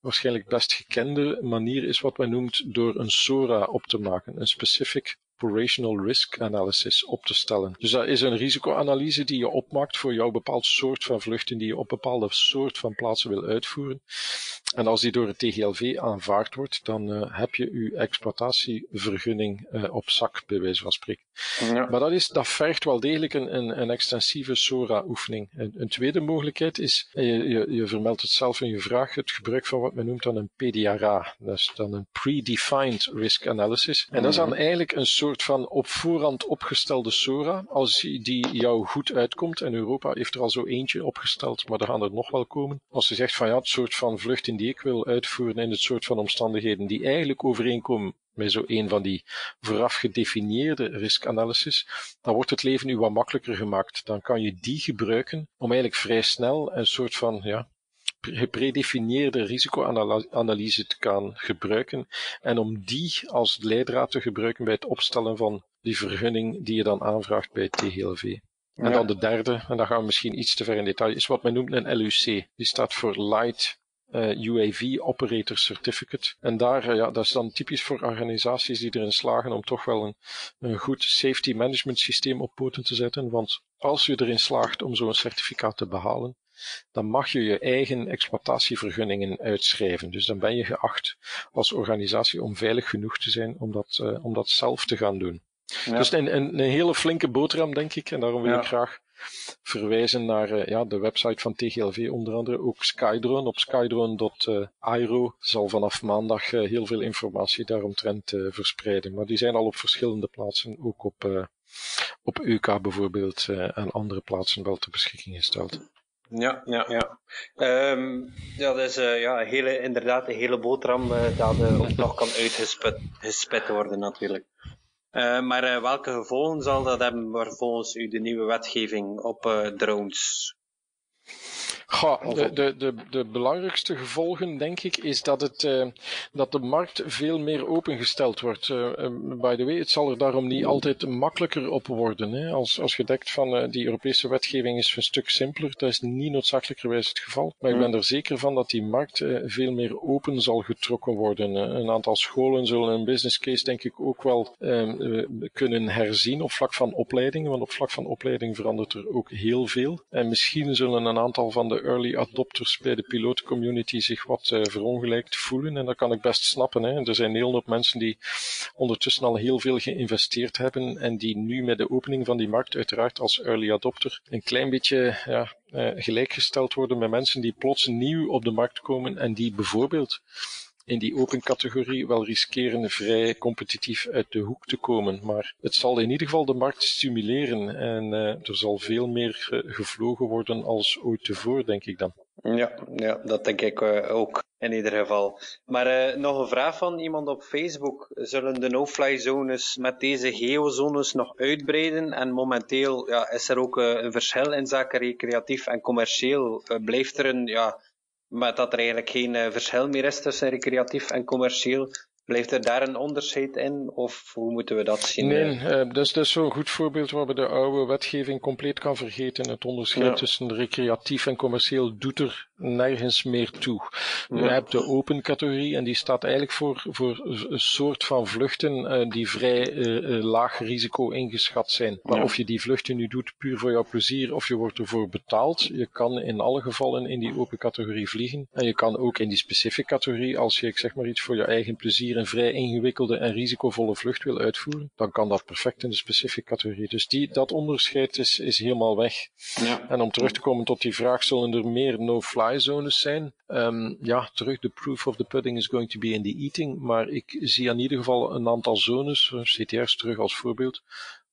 waarschijnlijk best gekende manier is wat men noemt door een SORA op te maken, een Specific operational risk analysis op te stellen. Dus dat is een risicoanalyse die je opmaakt voor jouw bepaald soort van vluchten die je op bepaalde soort van plaatsen wil uitvoeren. En als die door het TGLV aanvaard wordt, dan uh, heb je je exploitatievergunning uh, op zak, bij wijze van spreken. Ja. Maar dat, is, dat vergt wel degelijk een, een, een extensieve SORA-oefening. Een, een, tweede mogelijkheid is, je, je, je, vermeldt het zelf in je vraag, het gebruik van wat men noemt dan een PDRA. Dat is dan een Predefined Risk Analysis. En dat is dan mhm. eigenlijk een soort van op voorhand opgestelde SORA. Als die jou goed uitkomt, en Europa heeft er al zo eentje opgesteld, maar er gaan er nog wel komen. Als je zegt van ja, het soort van vlucht in die ik wil uitvoeren in het soort van omstandigheden die eigenlijk overeenkomen met zo een van die vooraf gedefinieerde riskanalyses, dan wordt het leven u wat makkelijker gemaakt. Dan kan je die gebruiken om eigenlijk vrij snel een soort van ja, gepredefinieerde risicoanalyse te gaan gebruiken en om die als leidraad te gebruiken bij het opstellen van die vergunning die je dan aanvraagt bij het TGLV. En dan de derde, en daar gaan we misschien iets te ver in detail, is wat men noemt een LUC. Die staat voor Light UAV Operator Certificate. En daar, ja, dat is dan typisch voor organisaties die erin slagen om toch wel een, een goed safety management systeem op poten te zetten. Want als je erin slaagt om zo'n certificaat te behalen, dan mag je je eigen exploitatievergunningen uitschrijven. Dus dan ben je geacht als organisatie om veilig genoeg te zijn om dat, uh, om dat zelf te gaan doen. Dus een, een, een, hele flinke boterham, denk ik. En daarom wil ja. ik graag verwijzen naar uh, ja, de website van TGLV, onder andere ook Skydrone. Op skydrone.iro zal vanaf maandag uh, heel veel informatie daaromtrent verspreiden. Maar die zijn al op verschillende plaatsen, ook op, op UK bijvoorbeeld, en andere plaatsen wel ter beschikking gesteld. Ja, ja, ja. Um, ja, dat is ja, hele, inderdaad een hele boterham dat uh, nog kan uitgespet worden natuurlijk. Maar welke gevolgen zal dat hebben voor volgens u de nieuwe wetgeving op drones? Goh, de, de, de, de belangrijkste gevolgen, denk ik, is dat, het, uh, dat de markt veel meer opengesteld wordt. Uh, by the way, het zal er daarom niet altijd makkelijker op worden. Hè. Als, als je denkt van uh, die Europese wetgeving is een stuk simpeler, dat is niet noodzakelijkerwijs het geval. Maar ik ben er zeker van dat die markt veel meer open zal getrokken worden. Een aantal scholen zullen een business case, denk ik, ook wel kunnen herzien op vlak van opleidingen, want op vlak van opleiding verandert er ook heel veel. En misschien zullen een aantal van de early adopters bij de pilootcommunity zich wat uh, verongelijkt voelen. En dat kan ik best snappen. Hè. Er zijn heel veel mensen die ondertussen al heel veel geïnvesteerd hebben en die nu met de opening van die markt uiteraard als early adopter een klein beetje ja, uh, gelijkgesteld worden met mensen die plots nieuw op de markt komen en die bijvoorbeeld in die open categorie wel riskeren vrij competitief uit de hoek te komen. Maar het zal in ieder geval de markt stimuleren en uh, er zal veel meer gevlogen worden als ooit tevoren, denk ik dan. Ja, ja dat denk ik uh, ook in ieder geval. Maar uh, nog een vraag van iemand op Facebook. Zullen de no-fly zones met deze geozones nog uitbreiden? En momenteel ja, is er ook een verschil in zaken recreatief en commercieel. blijft er een ja, maar dat er eigenlijk geen uh, verschil meer is tussen recreatief en commercieel. Blijft er daar een onderscheid in, of hoe moeten we dat zien? Nee, uh, dat is, dat is zo'n goed voorbeeld waar we de oude wetgeving compleet kan vergeten. Het onderscheid ja. tussen recreatief en commercieel doet er nergens meer toe. Ja. Je hebt de open categorie en die staat eigenlijk voor, voor een soort van vluchten uh, die vrij uh, laag risico ingeschat zijn. Maar ja. of je die vluchten nu doet puur voor jouw plezier of je wordt ervoor betaald, je kan in alle gevallen in die open categorie vliegen. En je kan ook in die specifieke categorie, als je ik zeg maar iets voor je eigen plezier een vrij ingewikkelde en risicovolle vlucht wil uitvoeren, dan kan dat perfect in de specifieke categorie. Dus die, dat onderscheid is, is helemaal weg. Ja. En om terug te komen tot die vraag, zullen er meer no-fly zones zijn? Um, ja, terug, de proof of the pudding is going to be in the eating. Maar ik zie in ieder geval een aantal zones, CTR's terug als voorbeeld,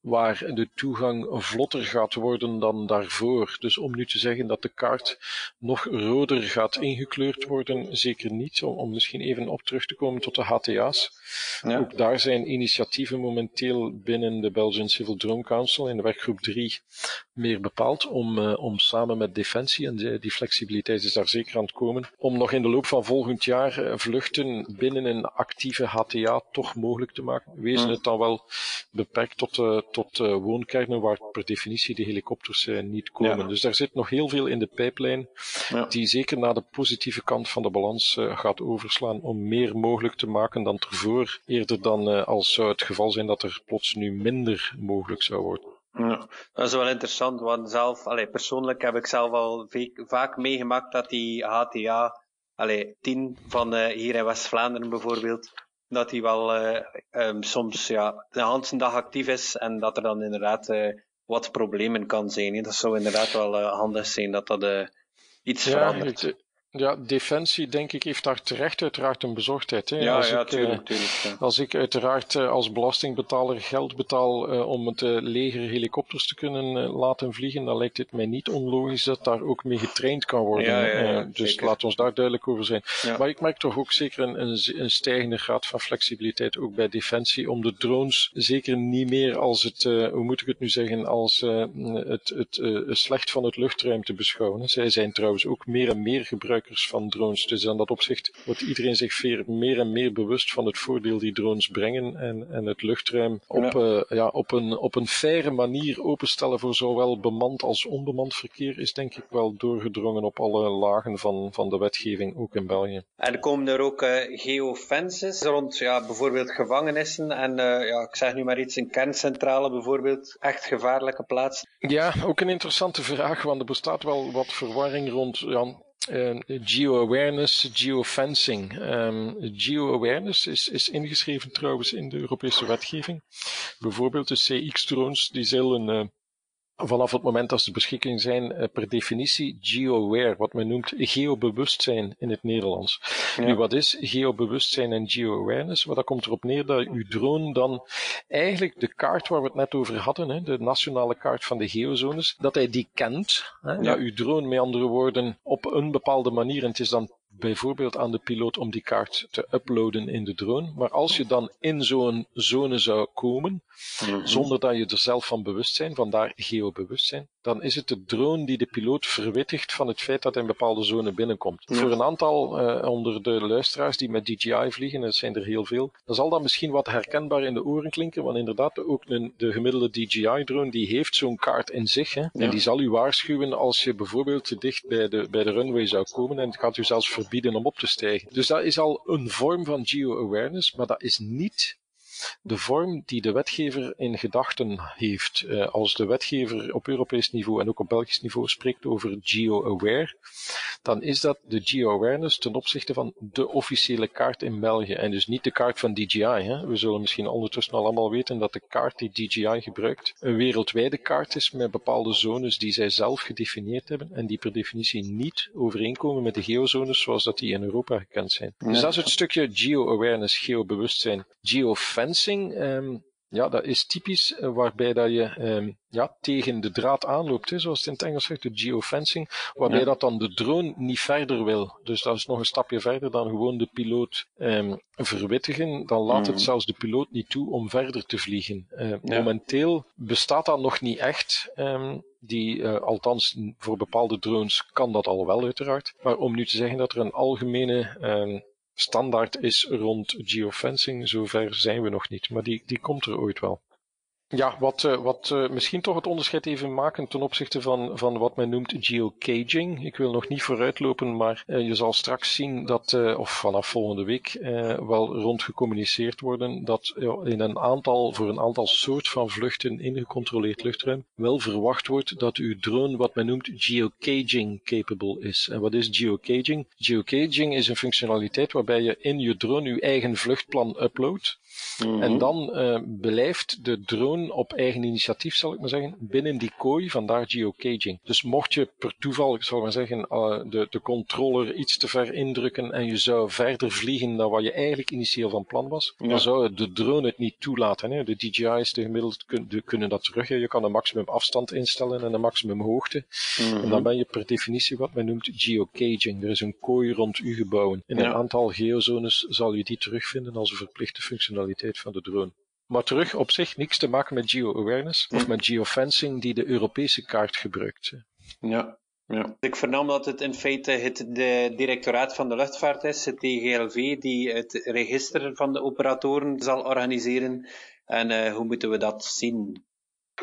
waar de toegang vlotter gaat worden dan daarvoor. Dus om nu te zeggen dat de kaart nog roder gaat ingekleurd worden, zeker niet. Om, om misschien even op terug te komen tot de HTA's. Ja. Ook daar zijn initiatieven momenteel binnen de Belgian Civil Drone Council in de werkgroep 3 meer bepaald om, uh, om samen met Defensie, en die, die flexibiliteit is daar zeker aan het komen, om nog in de loop van volgend jaar uh, vluchten binnen een actieve HTA toch mogelijk te maken. Wezen het dan wel beperkt tot, uh, tot uh, woonkernen waar per definitie de helikopters niet komen. Ja. Dus daar zit nog heel veel in de pijplijn ja. die zeker naar de positieve kant van de balans gaat overslaan om meer mogelijk te maken dan eerder dan als zou het geval zijn dat er plots nu minder mogelijk zou worden. Ja, dat is wel interessant, want zelf, allee, persoonlijk heb ik zelf al vaak meegemaakt dat die HTA, allee, 10 van hier in West-Vlaanderen bijvoorbeeld, dat hij wel uh, um, soms ja, de hele dag actief is en dat er dan inderdaad uh, wat problemen kan zijn. Dat zou inderdaad wel handig zijn dat dat iets ja, verandert. Het, ja, Defensie, denk ik, heeft daar terecht uiteraard een bezorgdheid. Hè? Ja, als, ja, ik, tuurlijk, tuurlijk, ja. als ik uiteraard als belastingbetaler geld betaal uh, om het uh, leger helikopters te kunnen uh, laten vliegen, dan lijkt het mij niet onlogisch dat daar ook mee getraind kan worden. Ja, dus laat ons daar duidelijk over zijn. Maar ik merk toch ook zeker een, een, een, stijgende graad van flexibiliteit ook bij Defensie om de drones zeker niet meer als het, hoe moet ik het nu zeggen, als het, het slecht van het luchtruim te beschouwen. Zij zijn trouwens ook meer en meer gebruikt gebruikers van drones. Dus in dat opzicht wordt iedereen zich meer en meer bewust van het voordeel die drones brengen en, en het luchtruim op, ja. ja. op, een, op een faire manier openstellen voor zowel bemand als onbemand verkeer is denk ik wel doorgedrongen op alle lagen van, van de wetgeving, ook in België. En komen er ook uh, geofences rond ja, bijvoorbeeld gevangenissen en uh, ja, ik zeg nu maar iets, een kerncentrale bijvoorbeeld, echt gevaarlijke plaats? Ja, ook een interessante vraag, want er bestaat wel wat verwarring rond ja, uh, geo-awareness, geofencing. Um, geo-awareness is, is ingeschreven trouwens in de Europese wetgeving. Bijvoorbeeld de CX-drones, die zullen uh, vanaf het moment dat ze beschikking zijn, uh, per definitie geo-aware, wat men noemt geobewustzijn in het Nederlands. Ja. Nu, wat is geobewustzijn en geo-awareness? Well, dat komt erop neer dat uw drone dan eigenlijk de kaart waar we het net over hadden, hè, de nationale kaart van de geozones, dat hij die kent. Hè, ja. Dat uw drone, met andere woorden, op een bepaalde manier, en het is dan bijvoorbeeld aan de piloot om die kaart te uploaden in de drone. Maar als je dan in zo'n zone zou komen, mm-hmm. zonder dat je er zelf van bewust bent, vandaar geobewustzijn, dan is het de drone die de piloot verwittigt van het feit dat hij een bepaalde zone binnenkomt. Ja. Voor een aantal uh, onder de luisteraars die met DJI vliegen, dat zijn er heel veel, dan zal dat misschien wat herkenbaar in de oren klinken, want inderdaad ook een, de gemiddelde DJI-drone die heeft zo'n kaart in zich. Hè, ja. En die zal u waarschuwen als je bijvoorbeeld te dicht bij de, bij de runway zou komen en het gaat u zelfs verbieden om op te stijgen. Dus dat is al een vorm van geo-awareness, maar dat is niet de vorm die de wetgever in gedachten heeft. Uh, als de wetgever op Europees niveau en ook op Belgisch niveau spreekt over geo-aware, dan is dat de geo-awareness ten opzichte van de officiële kaart in België en dus niet de kaart van DJI. Hè. We zullen misschien ondertussen al allemaal weten dat de kaart die DJI gebruikt een wereldwijde kaart is met bepaalde zones die zij zelf gedefinieerd hebben en die per definitie niet overeenkomen met de geozones zoals dat die in Europa gekend zijn. Dus dat is het stukje geo-awareness, geobewustzijn. Geofencing, um, ja, dat is typisch uh, waarbij dat je um, ja, tegen de draad aanloopt, hè, zoals het in het Engels zegt, de geofencing, waarbij ja. dat dan de drone niet verder wil. Dus dat is nog een stapje verder dan gewoon de piloot um, verwittigen. Dan laat mm. het zelfs de piloot niet toe om verder te vliegen. Uh, ja. Momenteel bestaat dat nog niet echt. Um, die, uh, althans voor bepaalde drones kan dat al wel uiteraard. Maar om nu te zeggen dat er een algemene standaard is rond geofencing, zover zijn we nog niet. Maar die, die komt er ooit wel. Ja, wat, uh, wat uh, misschien toch het onderscheid even maken ten opzichte van, van wat men noemt geocaging. Ik wil nog niet vooruitlopen, maar uh, je zal straks zien dat, of vanaf volgende week, wel rond gecommuniceerd worden dat in een aantal, voor een aantal soort van vluchten in gecontroleerd luchtruim wel verwacht wordt dat uw drone wat men noemt geocaging capable is. En wat is geocaging? Geocaging is een functionaliteit waarbij je in je drone uw eigen vluchtplan uploadt. En dan uh, blijft de drone op eigen initiatief, zal ik maar zeggen, binnen die kooi, vandaar geocaging. Dus mocht je per toeval, ik zal maar zeggen, uh, de, de controller iets te ver indrukken en je zou verder vliegen dan wat je eigenlijk initieel van plan was, ja. dan zou de drone het niet toelaten. Hè. De DJI's de gemiddeld kun, de, kunnen dat terug. Hè. Je kan een maximum afstand instellen en een maximum hoogte. Mm-hmm. En dan ben je per definitie wat men noemt geocaging. Er is een kooi rond uw gebouwen. In ja. een aantal geozones zal je die terugvinden als een verplichte functionaliteit van de drone. Maar terug op zich niks te maken met geo-awareness of met geofencing die de Europese kaart gebruikt. Ja, ja. Ik vernam dat het in feite het de directoraat van de luchtvaart is, het DGLV, die het register van de operatoren zal organiseren. En uh, hoe moeten we dat zien?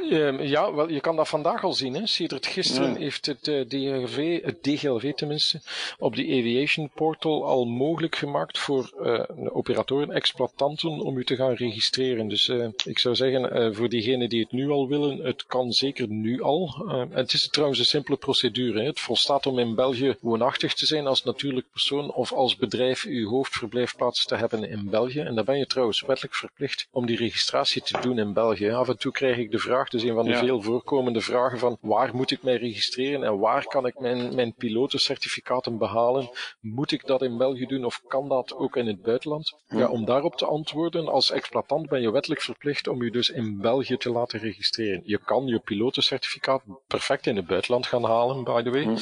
Um, ja, wel, je kan dat vandaag al zien. Hè. Sedert gisteren ja. heeft het uh, DGLV, het DGLV tenminste, op de Aviation Portal al mogelijk gemaakt voor uh, operatoren, exploitanten, om u te gaan registreren. Dus uh, ik zou zeggen, voor diegenen die het nu al willen, het kan zeker nu al. en het is trouwens een simpele procedure. Hè. Het volstaat om in België woonachtig te zijn als natuurlijk persoon of als bedrijf uw hoofdverblijfplaats te hebben in België. En dan ben je trouwens wettelijk verplicht om die registratie te doen in België. Af en toe krijg ik de vraag dus een van de ja. veel voorkomende vragen van waar moet ik mij registreren en waar kan ik mijn, mijn pilotencertificaten behalen? Moet ik dat in België doen of kan dat ook in het buitenland? Ja. om daarop te antwoorden, als exploitant ben je wettelijk verplicht om je dus in België te laten registreren. Je kan je pilotencertificaat perfect in het buitenland gaan halen, by the way.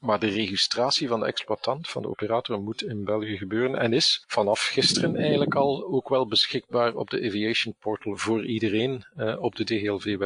Maar de registratie van de exploitant, van de operator, moet in België gebeuren en is vanaf gisteren eigenlijk al ook wel beschikbaar op de Aviation Portal voor iedereen uh, op de DGLV-website.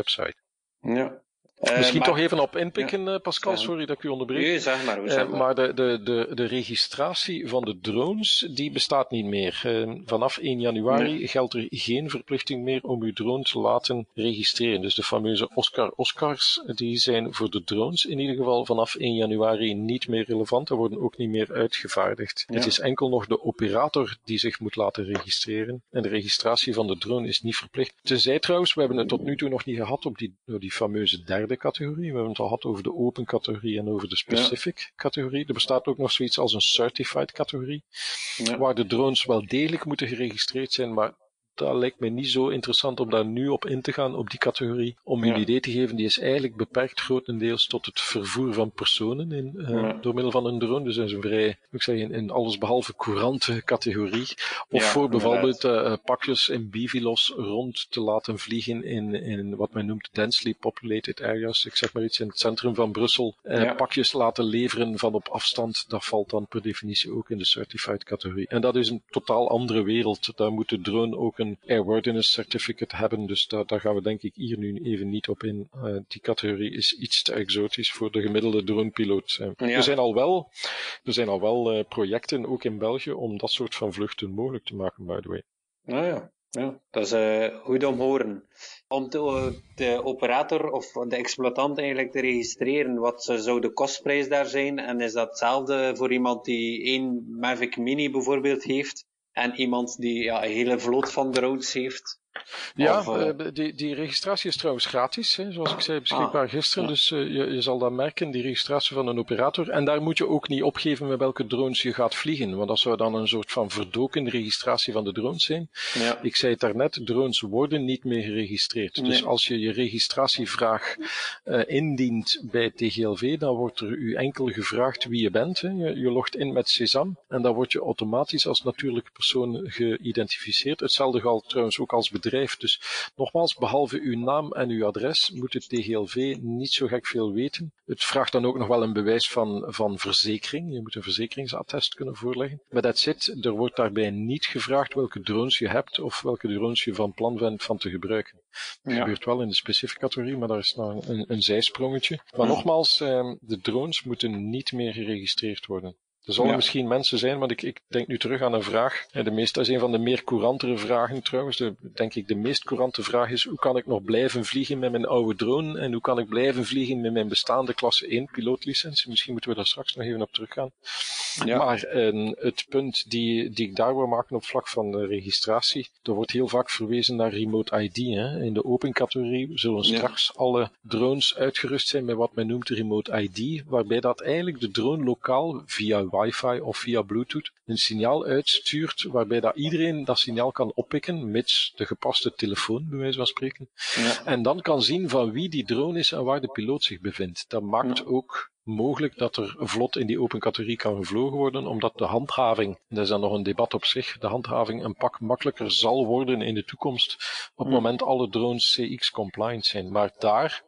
Ja. Uh, Misschien toch even op inpikken, ja, Pascal, sorry dat ik u onderbreek. Nee, zeg maar. Zeg maar, maar de, de, de, de registratie van de drones, die bestaat niet meer. vanaf 1 januari geldt er geen verplichting meer om uw drone te laten registreren. Dus de fameuze Oscar-Oscars, die zijn voor de drones in ieder geval vanaf 1 januari niet meer relevant. Er worden ook niet meer uitgevaardigd. Het is enkel nog de operator die zich moet laten registreren. En de registratie van de drone is niet verplicht. Tenzij trouwens, we hebben het tot nu toe nog niet gehad op die, die fameuze derde categorie. We hebben het al gehad over de open categorie en over de specific categorie. Er bestaat ook nog zoiets als een certified categorie. Waar de drones wel degelijk moeten geregistreerd zijn, maar dat lijkt mij niet zo interessant om daar nu op in te gaan, op die categorie. Om je een idee te geven, die is eigenlijk beperkt grotendeels tot het vervoer van personen in, uh, door middel van een drone. Dus dat is een vrij, ik zeg, in, alles behalve courante categorie. Of voor bijvoorbeeld uh, pakjes in Bivilos rond te laten vliegen in, in wat men noemt densely populated areas. Ik zeg maar iets in het centrum van Brussel. Uh, pakjes laten leveren van op afstand, dat valt dan per definitie ook in de certified categorie. En dat is een totaal andere wereld. Daar moet de drone ook een airworthiness certificate hebben. Dus daar, daar gaan we denk ik hier nu even niet op in. Uh, die categorie is iets te exotisch voor de gemiddelde dronepiloot. Uh, Er zijn al wel, er zijn al wel uh, projecten, ook in België, om dat soort van vluchten mogelijk te maken, by the way. Nou ja, ja, dat is uh, goed om horen. Om de, operator of de exploitant eigenlijk te registreren, wat zou de kostprijs daar zijn? En is dat hetzelfde voor iemand die één Mavic Mini bijvoorbeeld heeft? En iemand die ja, een hele vloot van drones heeft. Ja, uh, die, die registratie is trouwens gratis, hè, zoals ik zei, beschikbaar ah, gisteren. Dus uh, je, je zal dat merken, die registratie van een operator. En daar moet je ook niet opgeven met welke drones je gaat vliegen, want dat zou dan een soort van verdoken registratie van de drones zijn. Ja. Ik zei het daarnet, drones worden niet meer geregistreerd. Dus als je je registratievraag uh, indient bij TGLV, dan wordt er u enkel gevraagd wie je bent. Hè. Je, je logt in met Sesam en dan word je automatisch als natuurlijke persoon geïdentificeerd. Hetzelfde geldt trouwens ook als bedrijf dus nogmaals, behalve uw naam en uw adres moet het TGLV niet zo gek veel weten. Het vraagt dan ook nog wel een bewijs van, van verzekering. Je moet een verzekeringsattest kunnen voorleggen. Maar dat zit, er wordt daarbij niet gevraagd welke drones je hebt of welke drones je van plan bent van te gebruiken. Dat gebeurt wel in de specifieke categorie, maar daar is nog een, een zijsprongetje. Maar nogmaals, ehm, de drones moeten niet meer geregistreerd worden. Er zullen misschien mensen zijn, want ik, ik denk nu terug aan een vraag. De meest, dat is een van de meer courantere vragen trouwens. De, denk ik de meest courante vraag is, hoe kan ik nog blijven vliegen met mijn oude drone? En hoe kan ik blijven vliegen met mijn bestaande klasse 1 pilootlicentie? Misschien moeten we daar straks nog even op teruggaan. Ja. Maar uh, het punt die, die ik daar wil maken op vlak van de registratie, er wordt heel vaak verwezen naar remote ID. Hè. In de open categorie zullen straks alle drones uitgerust zijn met wat men noemt remote ID, waarbij dat eigenlijk de drone lokaal via wifi of via bluetooth een signaal uitstuurt waarbij dat iedereen dat signaal kan oppikken, mits de gepaste telefoon, bij wijze van spreken. Ja. En dan kan zien van wie die drone is en waar de piloot zich bevindt. Dat maakt ook mogelijk dat er vlot in die open categorie kan gevlogen worden, omdat de handhaving, dat is dan nog een debat op zich, de handhaving een pak makkelijker zal worden in de toekomst, op het moment alle drones CX-compliant zijn. Maar daar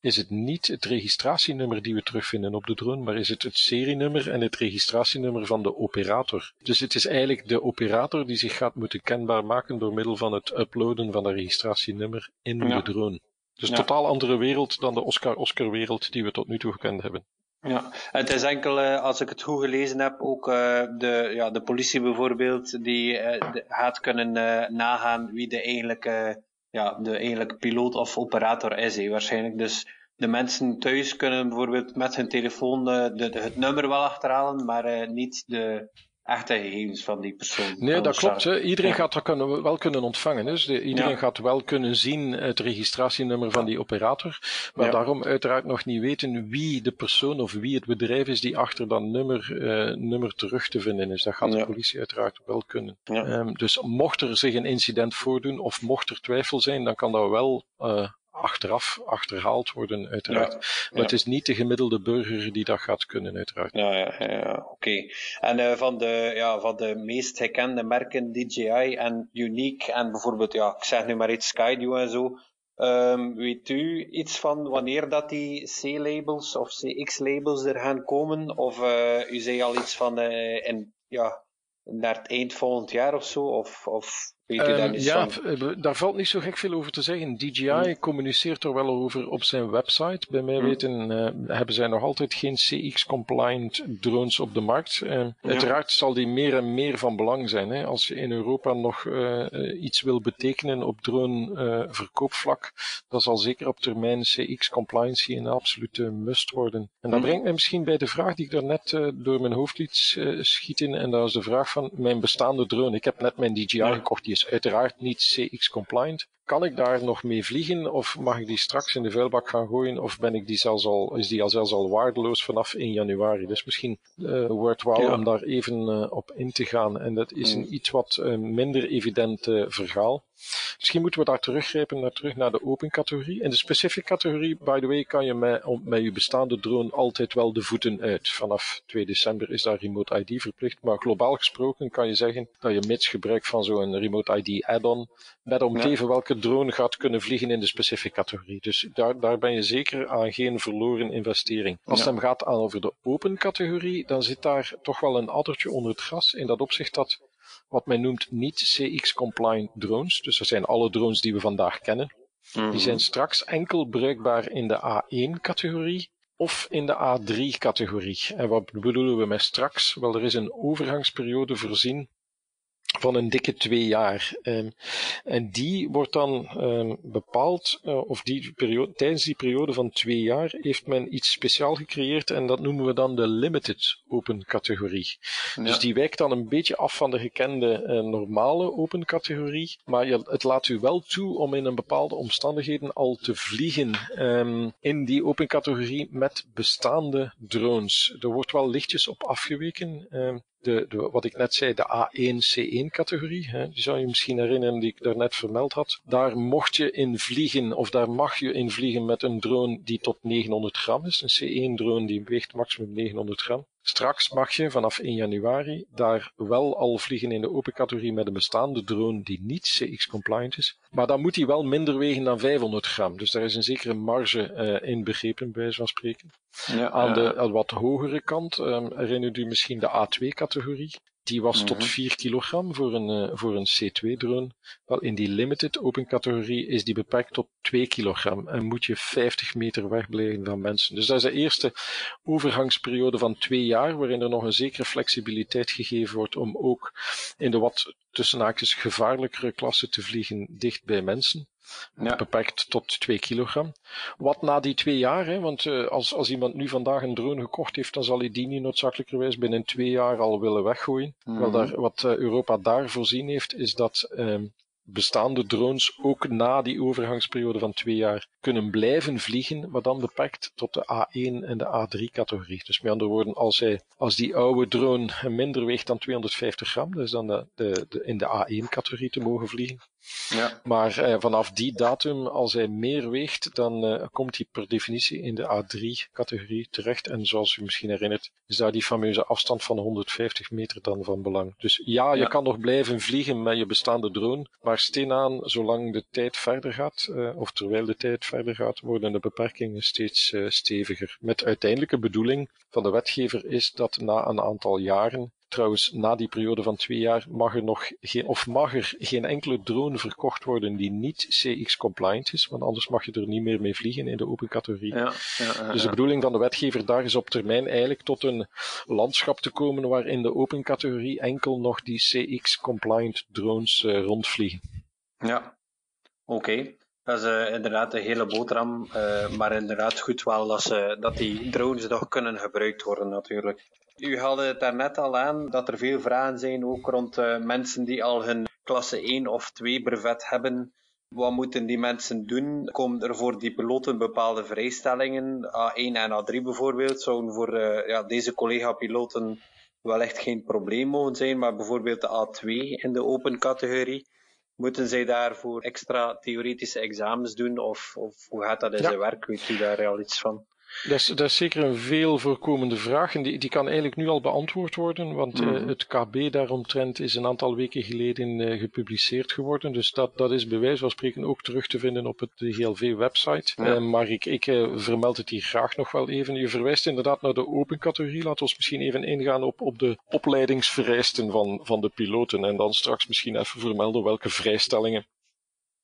is het niet het registratienummer die we terugvinden op de drone, maar is het het serienummer en het registratienummer van de operator. Dus het is eigenlijk de operator die zich gaat moeten kenbaar maken door middel van het uploaden van dat registratienummer in de drone. Dus een totaal andere wereld dan de Oscar-Oscar-wereld die we tot nu toe gekend hebben. Ja, het is enkel, uh, als ik het goed gelezen heb, ook uh, de, ja, de politie bijvoorbeeld, die uh, gaat kunnen nagaan wie de eigenlijke ja, de eigenlijke piloot of operator is hij waarschijnlijk. Dus de mensen thuis kunnen bijvoorbeeld met hun telefoon de, de, het nummer wel achterhalen, maar uh, niet de echte gegevens van die persoon. Nee, dat klopt. Hè. Iedereen gaat dat kunnen, wel kunnen ontvangen. Dus de, iedereen gaat wel kunnen zien het registratienummer van die operator, maar daarom uiteraard nog niet weten wie de persoon of wie het bedrijf is die achter dat nummer, uh, nummer terug te vinden is. Dat gaat de politie uiteraard wel kunnen. Um, dus mocht er zich een incident voordoen of mocht er twijfel zijn, dan kan dat wel uh, achteraf achterhaald worden, uiteraard. maar het is niet de gemiddelde burger die dat gaat kunnen, uiteraard. Ja, ja, oké. En uh, van, de, ja, van de meest gekende merken, DJI en Unique en bijvoorbeeld, ja, ik zeg nu maar iets, Skydio en zo. Um, weet u iets van wanneer dat die C-labels of CX-labels er gaan komen? Of uh, u zei al iets van uh, in, ja, naar het eind volgend jaar of zo? Of, of Ehm, ja, eh, daar valt niet zo gek veel over te zeggen. DJI hmm. communiceert er wel over op zijn website. Bij mij hmm. weten uh, hebben zij nog altijd geen CX-compliant drones op de markt. Uh, Uiteraard zal die meer en meer van belang zijn. Hè. Als je in Europa nog uh, iets wil betekenen op drone-verkoopvlak, dan zal zeker op termijn CX-compliancy een absolute must worden. En dat hmm. brengt mij misschien bij de vraag die ik daarnet door mijn hoofd liet schieten. En dat is de vraag van mijn bestaande drone. Ik heb net mijn DJI gekocht, die is uiteraard niet CX-compliant. Kan ik daar nog mee vliegen of mag ik die straks in de vuilbak gaan gooien of ben ik die zelfs al, is die al zelfs al waardeloos vanaf 1 januari? Dus misschien uh, worthwhile ja. om daar even uh, op in te gaan. En dat is een mm. iets wat uh, minder evident verhaal. Misschien moeten we daar teruggrijpen naar, terug naar de open categorie. In de specific categorie, by the way, kan je met, met je bestaande drone altijd wel de voeten uit. Vanaf 2 december is daar Remote ID verplicht. Maar globaal gesproken kan je zeggen dat je mits gebruik van zo'n Remote ID add-on met omgeven ja. welke drone gaat kunnen vliegen in de specific categorie. Dus daar, daar ben je zeker aan geen verloren investering. Als het hem gaat over de open categorie, dan zit daar toch wel een addertje onder het gras. In dat opzicht dat wat men noemt niet CX-compliant drones. Dus dat zijn alle drones die we vandaag kennen. Die mhm. zijn straks enkel bruikbaar in de A1-categorie of in de A3-categorie. En wat bedoelen we met straks? Wel, er is een overgangsperiode voorzien van een dikke twee jaar. Um, en die wordt dan um, bepaald, uh, of die periode, tijdens die periode van twee jaar heeft men iets speciaal gecreëerd en dat noemen we dan de limited open categorie. Ja. Dus die wijkt dan een beetje af van de gekende uh, normale open categorie, maar je, het laat u wel toe om in een bepaalde omstandigheden al te vliegen um, in die open categorie met bestaande drones. Er wordt wel lichtjes op afgeweken de, de, wat ik net zei, de A1-C1-categorie, die zou je misschien herinneren die ik daarnet vermeld had. Daar mocht je in vliegen, of daar mag je in vliegen met een drone die tot 900 gram is. Een C1-drone die weegt maximum 900 gram. Straks mag je vanaf 1 januari daar wel al vliegen in de open categorie met een bestaande drone die niet CX-compliant is. Maar dan moet die wel minder wegen dan 500 gram. Dus daar is een zekere marge uh, in begrepen, bij van spreken. Ja, aan de aan wat hogere kant um, herinnert u misschien de A2-categorie. Die was tot 4 mhm. kilogram voor een, uh, voor een C2-drone. Wel, in die limited open categorie is die beperkt tot 2 kilogram en moet je 50 meter wegblijven van mensen. Dus dat is de eerste overgangsperiode van twee jaar, waarin er nog een zekere flexibiliteit gegeven wordt om ook in de wat tussen haakjes gevaarlijkere klasse te vliegen dicht bij mensen. Ja. Beperkt tot 2 kilogram. Wat na die twee jaar, hè, want uh, als, als iemand nu vandaag een drone gekocht heeft, dan zal hij die niet noodzakelijkerwijs binnen twee jaar al willen weggooien. Mm -hmm. Wel daar, wat uh, Europa daar voorzien heeft, is dat um, bestaande drones ook na die overgangsperiode van twee jaar kunnen blijven vliegen, maar dan beperkt tot de A1 en de A3-categorie. Dus met andere woorden, als, hij, als die oude drone minder weegt dan 250 gram, dus dan de, de, de in de A1-categorie te mogen vliegen. Ja. Maar eh, vanaf die datum, als hij meer weegt, dan uh, komt hij per definitie in de A3-categorie terecht. En zoals u misschien herinnert, is daar die fameuze afstand van 150 meter dan van belang. Dus ja, je ja. kan nog blijven vliegen met je bestaande drone, maar steen aan, zolang de tijd verder gaat, uh, of terwijl de tijd verder gaat, worden de beperkingen steeds uh, steviger. Met uiteindelijke bedoeling van de wetgever is dat na een aantal jaren Trouwens, na die periode van twee jaar mag er nog geen, of mag er geen enkele drone verkocht worden die niet CX-compliant is, want anders mag je er niet meer mee vliegen in de open categorie. Ja, ja, ja, dus de bedoeling van de wetgever daar is op termijn eigenlijk tot een landschap te komen waarin de open categorie enkel nog die CX-compliant drones uh, rondvliegen. Ja, oké. Dat is uh, inderdaad een hele boterham, uh, maar inderdaad goed wel dat, ze, dat die drones nog kunnen gebruikt worden natuurlijk. U haalde het daarnet al aan dat er veel vragen zijn, ook rond uh, mensen die al hun klasse 1 of 2 brevet hebben. Wat moeten die mensen doen? Komen er voor die piloten bepaalde vrijstellingen? A1 en A3 bijvoorbeeld zouden voor uh, ja, deze collega-piloten wellicht geen probleem mogen zijn, maar bijvoorbeeld de A2 in de open categorie. Moeten zij daarvoor extra theoretische examens doen of, of hoe gaat dat in ja. zijn werk? Weet u daar al iets van? Dat is, dat is zeker een veel voorkomende vraag en die, die kan eigenlijk nu al beantwoord worden, want mm het KB daaromtrent is een aantal weken geleden uh, gepubliceerd geworden, dus dat, dat is bij wijze van spreken ook terug te vinden op het GLV-website. Ja. Uh, maar ik, ik vermeld het hier graag nog wel even. Je verwijst inderdaad naar de open categorie. Laten we misschien even ingaan op, op de opleidingsvereisten van, van de piloten en dan straks misschien even vermelden welke vrijstellingen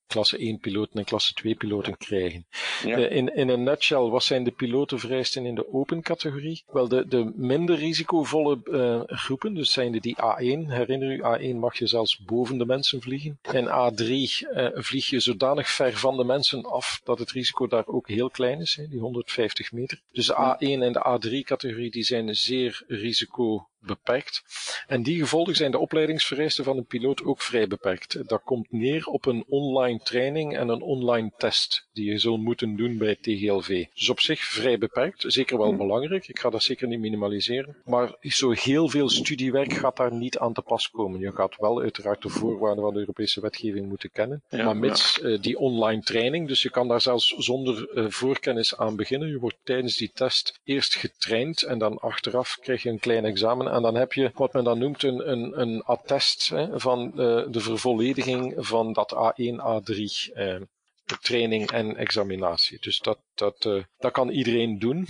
klasse 1 piloten en klasse 2 piloten krijgen. Ja. Uh, in, in een nutshell, wat zijn de pilotenvereisten in de open categorie? Wel, de, de minder risicovolle uh, groepen, dus zijn de die A1, herinner u, A1 mag je zelfs boven de mensen vliegen. En A3 uh, vlieg je zodanig ver van de mensen af dat het risico daar ook heel klein is, hè, die 150 meter. Dus de A1 en de A3 categorie die zijn zeer risico beperkt. En die gevolgen zijn de opleidingsvereisten van een piloot ook vrij beperkt. Dat komt neer op een online training en een online test die je zult moeten doen bij TGLV. Dus op zich vrij beperkt, zeker wel belangrijk. Ik ga dat zeker niet minimaliseren. Maar zo heel veel studiewerk gaat daar niet aan te pas komen. Je gaat wel uiteraard de voorwaarden van de Europese wetgeving moeten kennen. Ja, maar mits ja. uh, die online training, dus je kan daar zelfs zonder uh, voorkennis aan beginnen. Je wordt tijdens die test eerst getraind en dan achteraf krijg je een klein examen en dan heb je wat men dan noemt een, een, een attest hè, van uh, de vervollediging van dat A1, A3 uh, training en examinatie. Dus dat, dat, uh, dat kan iedereen doen.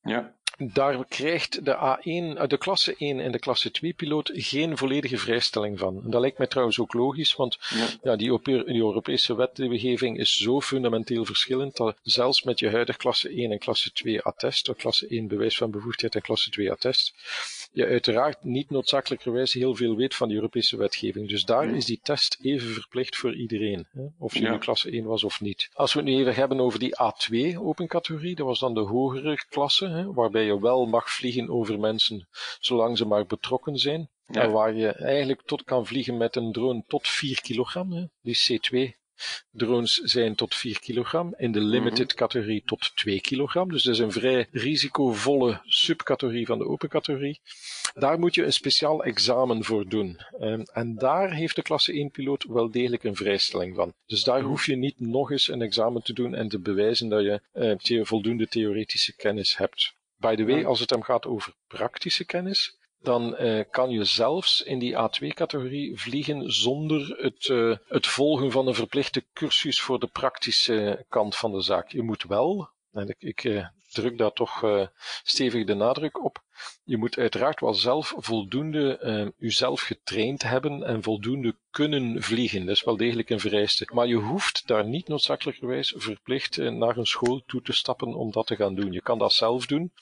Ja. Daar krijgt de A1, de klasse 1 en de klasse 2 piloot geen volledige vrijstelling van. En dat lijkt mij trouwens ook logisch, want ja. ja die, die, Europese wetgeving is zo fundamenteel verschillend dat zelfs met je huidige klasse 1 en klasse 2 attest, of klasse 1 bewijs van bevoegdheid en klasse 2 attest, je uiteraard niet noodzakelijkerwijs heel veel weet van de Europese wetgeving. Dus daar is die test even verplicht voor iedereen, hè? of je ja. nu klasse 1 was of niet. Als we het nu even hebben over die A2 open categorie, dat was dan de hogere klasse, hè, waarbij je wel mag vliegen over mensen zolang ze maar betrokken zijn. Ja. En waar je eigenlijk tot kan vliegen met een drone tot 4 kilogram, hè, die C2 Drones zijn tot 4 kilogram, in de limited categorie tot 2 kilogram. Dus dat is een vrij risicovolle subcategorie van de open categorie. Daar moet je een speciaal examen voor doen. Um, en daar heeft de klasse 1 piloot wel degelijk een vrijstelling van. Dus daar hoef je niet nog eens een examen te doen en te bewijzen dat je uh, voldoende theoretische kennis hebt. By the way, als het hem gaat over praktische kennis, dan uh, kan je zelfs in die A2-categorie vliegen zonder het, uh, het volgen van een verplichte cursus voor de praktische kant van de zaak. Je moet wel, en ik, ik uh, druk daar toch stevig de nadruk op. Je moet uiteraard wel zelf voldoende uh, uzelf getraind hebben en voldoende kunnen vliegen. Dat is wel degelijk een vereiste. Maar je hoeft daar niet noodzakelijkerwijs verplicht uh, naar een school toe te stappen om dat te gaan doen. Je kan dat zelf doen.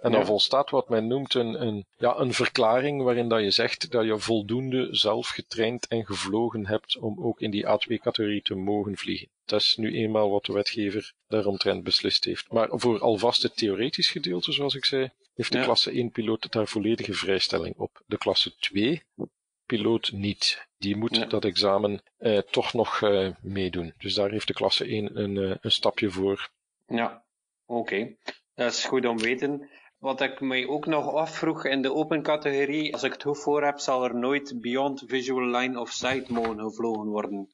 En dan ja. volstaat wat men noemt een, een, ja, een verklaring waarin dat je zegt dat je voldoende zelf getraind en gevlogen hebt om ook in die A2-categorie te mogen vliegen. Dat is nu eenmaal wat de wetgever daaromtrent beslist heeft. Maar voor alvast het theoretisch gedeelte, zoals ik zei, heeft de ja. klasse 1 piloot daar volledige vrijstelling op. De klasse 2 piloot niet. Die moet ja. dat examen uh, toch nog uh, meedoen. Dus daar heeft de klasse 1 een, uh, een stapje voor. Ja, oké. Okay. Dat is goed om weten. Wat ik mij ook nog afvroeg in de open categorie, als ik het goed voor heb, zal er nooit beyond visual line of sight mogen gevlogen worden.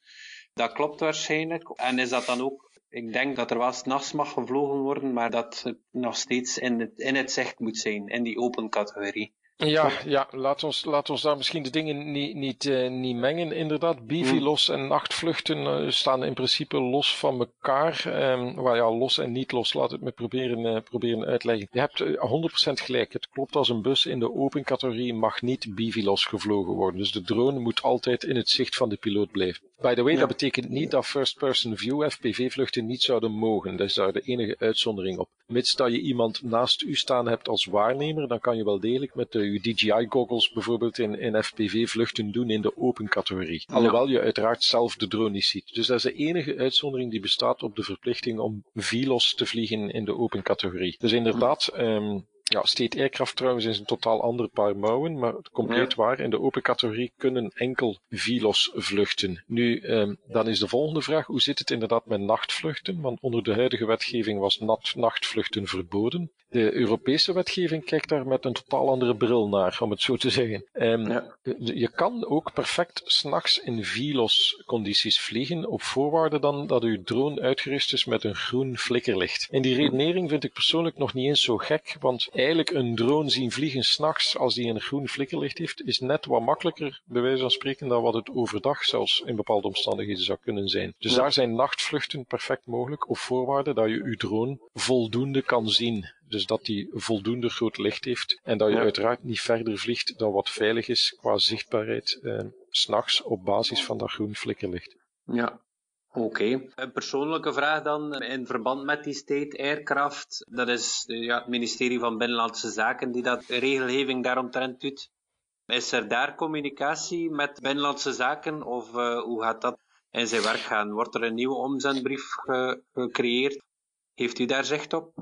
Dat klopt waarschijnlijk. En is dat dan ook ik denk dat er wel s'nachts mag gevlogen worden, maar dat het nog steeds in het, in het zicht moet zijn, in die open categorie. Ja, ja laat, ons, laat ons daar misschien de dingen niet, niet, uh, niet mengen. Inderdaad, Bivilos hmm. en nachtvluchten uh, staan in principe los van elkaar. Um, waar ja, los en niet los, laat het me proberen, uh, proberen uitleggen. Je hebt 100% gelijk. Het klopt als een bus in de open categorie mag niet Bivilos gevlogen worden. Dus de drone moet altijd in het zicht van de piloot blijven. By the way, ja. dat betekent niet dat first-person view FPV-vluchten niet zouden mogen. Dat is daar de enige uitzondering op. Mits dat je iemand naast u staan hebt als waarnemer, dan kan je wel degelijk met de uw DJI-goggles bijvoorbeeld in, in FPV-vluchten doen in de open categorie. Alhoewel je uiteraard zelf de drone niet ziet. Dus dat is de enige uitzondering die bestaat op de verplichting om VLOS te vliegen in de open categorie. Dus inderdaad, um, ja, State Aircraft trouwens is een totaal ander paar mouwen, maar compleet ja. waar. In de open categorie kunnen enkel VLOS vluchten. Nu, um, dan is de volgende vraag, hoe zit het inderdaad met nachtvluchten? Want onder de huidige wetgeving was nat nachtvluchten verboden. De Europese wetgeving kijkt daar met een totaal andere bril naar, om het zo te zeggen. Um, Je kan ook perfect s'nachts in VLOS-condities vliegen, op voorwaarde dan dat uw drone uitgerust is met een groen flikkerlicht. En die redenering vind ik persoonlijk nog niet eens zo gek, want eigenlijk een drone zien vliegen s'nachts als die een groen flikkerlicht heeft, is net wat makkelijker, bij wijze van spreken, dan wat het overdag zelfs in bepaalde omstandigheden zou kunnen zijn. Dus daar zijn nachtvluchten perfect mogelijk, op voorwaarde dat je uw drone voldoende kan zien. Dus dat die voldoende groot licht heeft en dat je uiteraard niet verder vliegt dan wat veilig is qua zichtbaarheid eh, s'nachts op basis van dat groen flikkerlicht. Ja, Oké. Een persoonlijke vraag dan in verband met die state aircraft. Dat is ja, het ministerie van Binnenlandse Zaken die dat regelgeving daaromtrent doet. Is er daar communicatie met Binnenlandse Zaken of uh, hoe gaat dat in zijn werk gaan? Wordt er een nieuwe omzendbrief gecreëerd? Heeft u daar zicht op?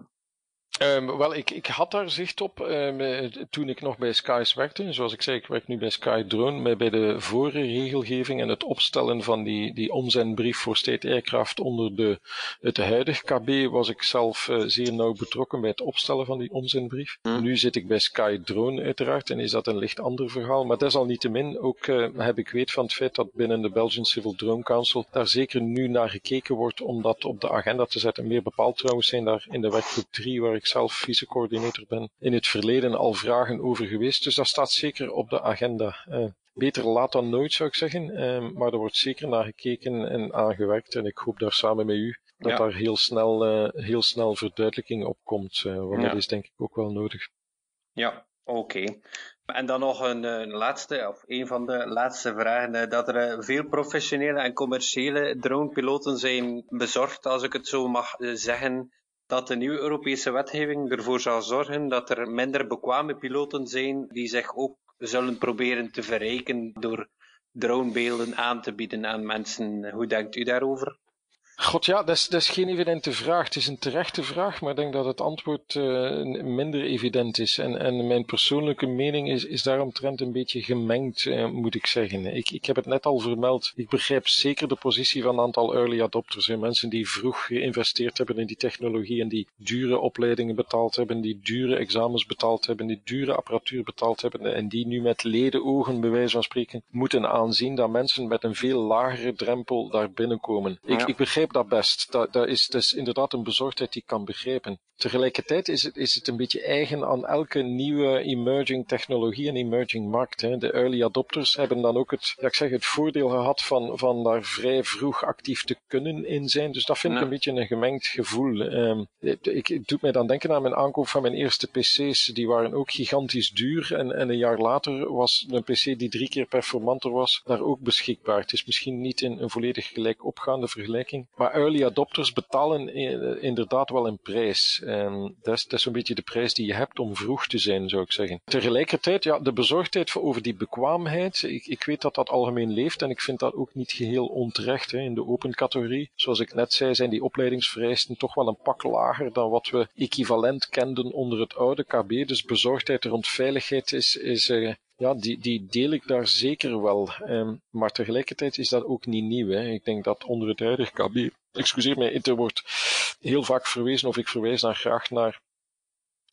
Um, wel, ik, ik had daar zicht op um, toen ik nog bij Skies werkte. Zoals ik zei, ik werk nu bij Sky Drone. Maar bij de vorige regelgeving en het opstellen van die, die omzendbrief voor State Aircraft onder de, het huidige KB was ik zelf uh, zeer nauw betrokken bij het opstellen van die omzendbrief. Hmm. Nu zit ik bij Sky Drone uiteraard en is dat een licht ander verhaal. Maar desalniettemin ook uh, heb ik weet van het feit dat binnen de Belgian Civil Drone Council daar zeker nu naar gekeken wordt om dat op de agenda te zetten. Meer bepaald trouwens zijn daar in de werkgroep 3 waar ik ik zelf vicecoördinator ben, in het verleden al vragen over geweest. Dus dat staat zeker op de agenda. Uh, beter laat dan nooit, zou ik zeggen. Uh, maar er wordt zeker naar gekeken en aangewerkt. En ik hoop daar samen met u dat ja. daar heel snel, uh, heel snel verduidelijking op komt. want ja. dat is denk ik ook wel nodig. Ja, oké. Okay. En dan nog een, een, laatste, of een van de laatste vragen. Dat er veel professionele en commerciële dronepiloten zijn bezorgd, als ik het zo mag zeggen, dat de nieuwe Europese wetgeving ervoor zal zorgen dat er minder bekwame piloten zijn die zich ook zullen proberen te verrijken door dronebeelden aan te bieden aan mensen. Hoe denkt u daarover? God ja, dat is, dat is geen evidente vraag. Het is een terechte vraag, maar ik denk dat het antwoord uh, minder evident is. En, en mijn persoonlijke mening is, is daaromtrent een beetje gemengd, uh, moet ik zeggen. Ik, ik heb het net al vermeld. Ik begrijp zeker de positie van een aantal early adopters. Hè. Mensen die vroeg geïnvesteerd hebben in die technologie en die dure opleidingen betaald hebben, die dure examens betaald hebben, die dure apparatuur betaald hebben en die nu met ledenogen, bij wijze van spreken, moeten aanzien dat mensen met een veel lagere drempel daar binnenkomen. Ik, ik begrijp begrijp dat best. Dat, dat, is, is inderdaad een bezorgdheid die ik kan begrijpen. Tegelijkertijd is het, is het een beetje eigen aan elke nieuwe emerging technologie en emerging markt. Hè. De early adopters hebben dan ook het, ja, ik zeg, het voordeel gehad van, van daar vrij vroeg actief te kunnen in zijn. Dus dat vind ik een beetje een gemengd gevoel. Um, ik, het doet mij dan denken aan mijn aankoop van mijn eerste PC's. Die waren ook gigantisch duur. En, en een jaar later was een PC die drie keer performanter was, daar ook beschikbaar. Het is misschien niet in een volledig gelijk opgaande vergelijking. Maar early adopters betalen inderdaad wel een prijs. En dat is, dat een beetje de prijs die je hebt om vroeg te zijn, zou ik zeggen. Tegelijkertijd, ja, de bezorgdheid over die bekwaamheid. Ik, ik weet dat dat algemeen leeft en ik vind dat ook niet geheel onterecht. Hè. In de open categorie, zoals ik net zei, zijn die opleidingsvereisten toch wel een pak lager dan wat we equivalent kenden onder het oude KB. Dus bezorgdheid rond veiligheid is, is uh, ja, die, die deel ik daar zeker wel. Um, maar tegelijkertijd is dat ook niet nieuw. Hè. Ik denk dat onder het huidige KB, excuseer mij, er wordt heel vaak verwezen, of ik verwijs daar graag naar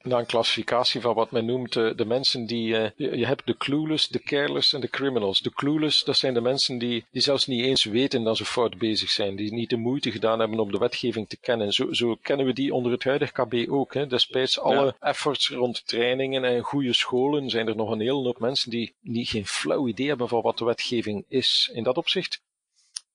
naar een klassificatie van wat men noemt uh, de mensen die. Uh, je, je, hebt de clueless, de careless en de criminals. De clueless, dat zijn de mensen die, die zelfs niet eens weten dat ze fout bezig zijn. Die niet de moeite gedaan hebben om de wetgeving te kennen. Zo, zo kennen we die onder het huidige KB ook. Hè. Despijts alle ja. efforts rond trainingen en goede scholen zijn er nog een hele hoop mensen die niet geen flauw idee hebben van wat de wetgeving is. In dat opzicht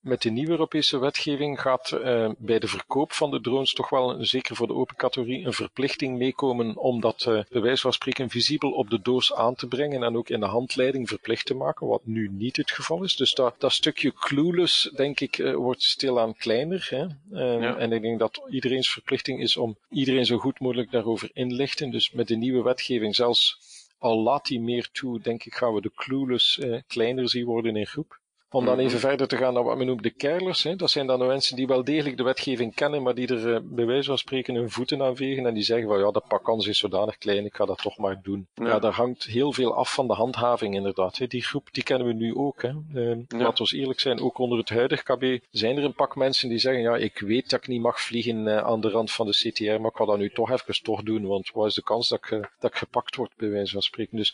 met de nieuwe Europese wetgeving gaat uh, bij de verkoop van de drones toch wel, zeker voor de open categorie, een verplichting meekomen om dat uh, bij wijze van spreken visibel op de doos aan te brengen en ook in de handleiding verplicht te maken, wat nu niet het geval is. Dus dat, dat stukje clueless, denk ik, uh, wordt stilaan kleiner. Hè? Ja. En ik denk dat iedereen's verplichting is om iedereen zo goed mogelijk daarover inlichten. Dus met de nieuwe wetgeving zelfs al laat die meer toe, denk ik, gaan we de clueless kleiner zien worden in groep. Om dan Mhm. even verder te gaan naar wat men noemt de keilers. Hè. Dat zijn dan de mensen die wel degelijk de wetgeving kennen, maar die er eh, bij wijze van spreken hun voeten aan vegen en die zeggen van ja, de pakkans is zodanig klein, ik ga dat toch maar doen. Ja, Ja. daar hangt heel veel af van de handhaving inderdaad. Hè. Die groep die kennen we nu ook. Hè. Eh, Laten we eerlijk zijn, ook onder het huidige KB zijn er een pak mensen die zeggen ja, ik weet dat ik niet mag vliegen eh, aan de rand van de CTR, maar ik ga dat nu toch even toch doen, want wat is de kans dat ik, eh, dat ik gepakt word bij wijze van spreken. Dus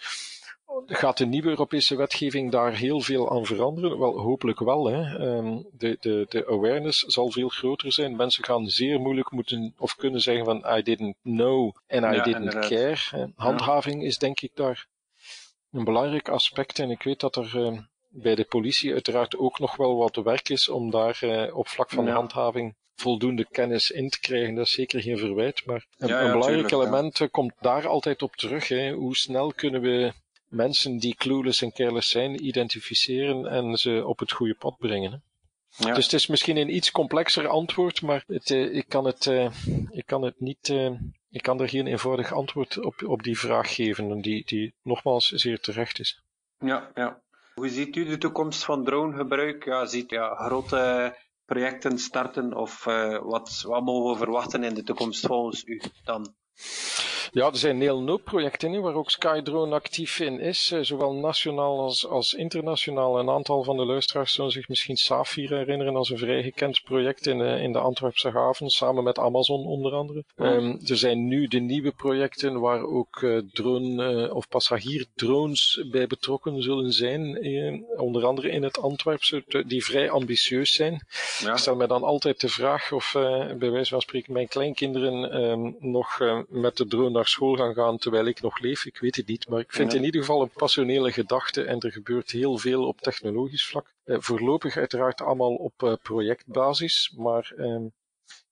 Gaat de nieuwe Europese wetgeving daar heel veel aan veranderen? Wel, hopelijk wel. Hè. Ehm, de, de, de awareness zal veel groter zijn. Mensen gaan zeer moeilijk moeten of kunnen zeggen van I didn't know and I Ja, didn't inderdaad. care. Handhaving is denk ik daar een belangrijk aspect. En ik weet dat er eh, bij de politie uiteraard ook nog wel wat werk is om daar eh, op vlak van Ja. handhaving voldoende kennis in te krijgen. Dat is zeker geen verwijt, maar een, Ja, ja, een belangrijk tuurlijk, element eh, komt daar altijd op terug. Hè. Hoe snel kunnen we mensen die clueless en careless zijn identificeren en ze op het goede pad brengen. Hè? Ja. Dus het is misschien een iets complexer antwoord, maar het, eh, ik, kan het, eh, ik kan het niet. eh, ik kan er geen eenvoudig antwoord op, op die vraag geven, die, die nogmaals zeer terecht is. Ja, ja. Hoe ziet u de toekomst van dronegebruik? Ja, ziet u ja, grote projecten starten of wat, wat mogen we verwachten in de toekomst volgens u dan? Ja, er zijn een heel hoop projecten hè, waar ook Skydrone actief in is, eh, zowel nationaal als, als internationaal. Een aantal van de luisteraars zullen zich misschien Safir herinneren als een vrij gekend project in, eh, in de Antwerpse haven, samen met Amazon onder andere. Ehm, er zijn nu de nieuwe projecten waar ook eh, drone- eh, of passagierdrones bij betrokken zullen zijn, onder andere in het Antwerpse, die vrij ambitieus zijn. Ja, Ik stel mij dan altijd de vraag of bij wijze van spreken mijn kleinkinderen ehm, nog met de drone naar school gaan gaan terwijl ik nog leef. Ik weet het niet, maar ik vind Ja. in ieder geval een passionele gedachte en er gebeurt heel veel op technologisch vlak. Eh, voorlopig uiteraard allemaal op eh, projectbasis, maar ehm,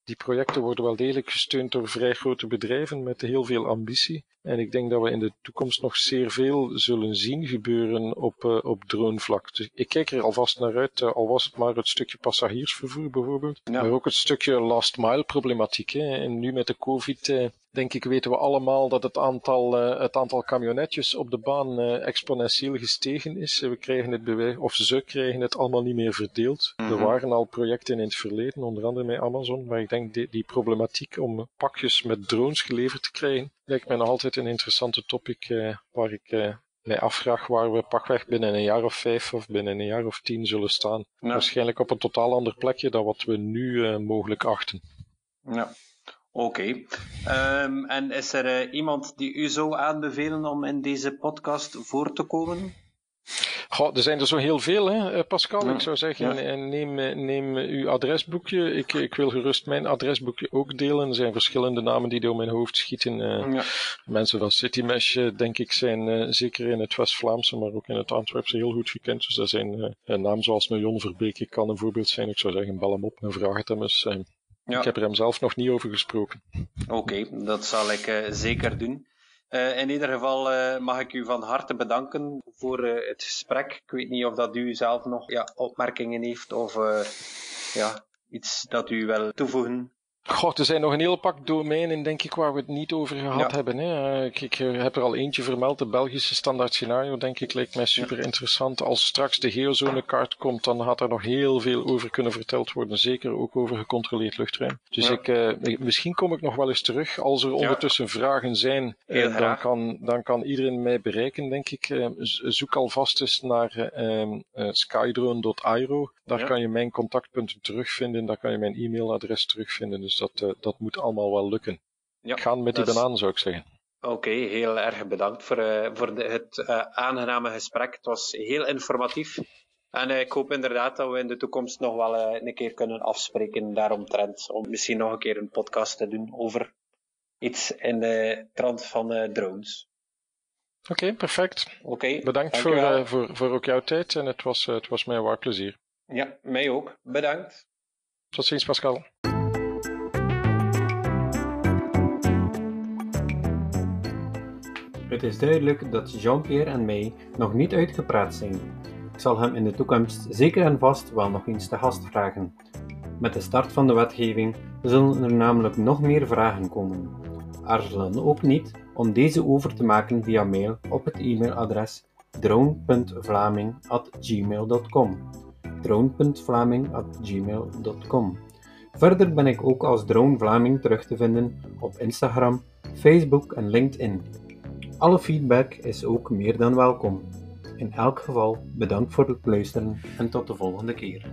die projecten worden wel degelijk gesteund door vrij grote bedrijven met heel veel ambitie. En ik denk dat we in de toekomst nog zeer veel zullen zien gebeuren op, eh, op dronevlak. Dus ik kijk er alvast naar uit, al was het maar het stukje passagiersvervoer bijvoorbeeld. Ja. Maar ook het stukje last mile problematiek. Hè. En nu met de COVID, eh, denk ik, weten we allemaal dat het aantal, eh, het aantal camionetjes op de baan eh, exponentieel gestegen is. We krijgen het bewijs, of ze krijgen het allemaal niet meer verdeeld. Mhm. Er waren al projecten in het verleden, onder andere met Amazon, maar ik denk die, die problematiek om pakjes met drones geleverd te krijgen, lijkt mij nog altijd een interessante topic eh, waar ik mij afvraag waar we pakweg binnen een jaar of vijf of binnen een jaar of tien zullen staan. ja, Waarschijnlijk op een totaal ander plekje dan wat we nu mogelijk achten. ja. Oké. Ehm, en is er eh, iemand die u zou aanbevelen om in deze podcast voor te komen? Goh, er zijn er zo heel veel, hè, eh, Pascal. Ja, Ik zou zeggen, ja. eh, neem, neem uw adresboekje. Ik, ik wil gerust mijn adresboekje ook delen. Er zijn verschillende namen die door mijn hoofd schieten. Ja. Mensen van Citymesh, denk ik, zijn zeker in het West-Vlaamse, maar ook in het Antwerpse heel goed gekend. Dus dat zijn een naam zoals Million Verbeke kan een voorbeeld zijn. Ik zou zeggen, bel hem op en vraag het hem eens. Ja. Ik heb er hem zelf nog niet over gesproken. Oké, dat zal ik eh, zeker doen. Eh, in ieder geval eh, mag ik u van harte bedanken voor het gesprek. Ik weet niet of dat u zelf nog ja, opmerkingen heeft of ja, iets dat u wil toevoegen. Goh, er zijn nog een hele pak domeinen, denk ik, waar we het niet over gehad Ja. hebben. Hè. Eh, Ik, ik eh, heb er al eentje vermeld. De Belgische standaard scenario, denk ik, lijkt mij super interessant. Als straks de geozonekaart komt, dan gaat er nog heel veel over kunnen verteld worden. Zeker ook over gecontroleerd luchtruim. Dus Ja. ik, eh, misschien kom ik nog wel eens terug. Als er ondertussen vragen zijn, eh, Heel dan, kan, dan kan iedereen mij bereiken, denk ik. Eh, zoek alvast eens naar eh, ehm, eh, skydrone.iro. Daar kan je mijn contactpunten terugvinden. Daar kan je mijn e-mailadres terugvinden. Dus dat, eh, dat moet allemaal wel lukken. Ja, Gaan met die is- banaan, zou ik zeggen. Oké, heel erg bedankt voor, eh, voor de, het eh, aangename gesprek. Het was heel informatief. En ik hoop inderdaad dat we in de toekomst nog wel een keer kunnen afspreken daaromtrent. Om misschien nog een keer een podcast te doen over iets in de trant van drones. Oké, perfect. Oké, Bedankt voor, voor, voor ook jouw tijd. En het was, het was mij een waar plezier. Ja, mij ook. Bedankt. Tot ziens, Pascal. Het is duidelijk dat Jean-Pierre en mij nog niet uitgepraat zijn. Ik zal hem in de toekomst zeker en vast wel nog eens te gast vragen. Met de start van de wetgeving zullen er namelijk nog meer vragen komen. Aarzel dan ook niet om deze over te maken via mail op het e-mailadres drone.vlaming.gmail.com. drone.vlaming.gmail.com. Verder ben ik ook als Drone Vlaming terug te vinden op Instagram, Facebook en LinkedIn. Alle feedback is ook meer dan welkom. In elk geval bedankt voor het luisteren en tot de volgende keer.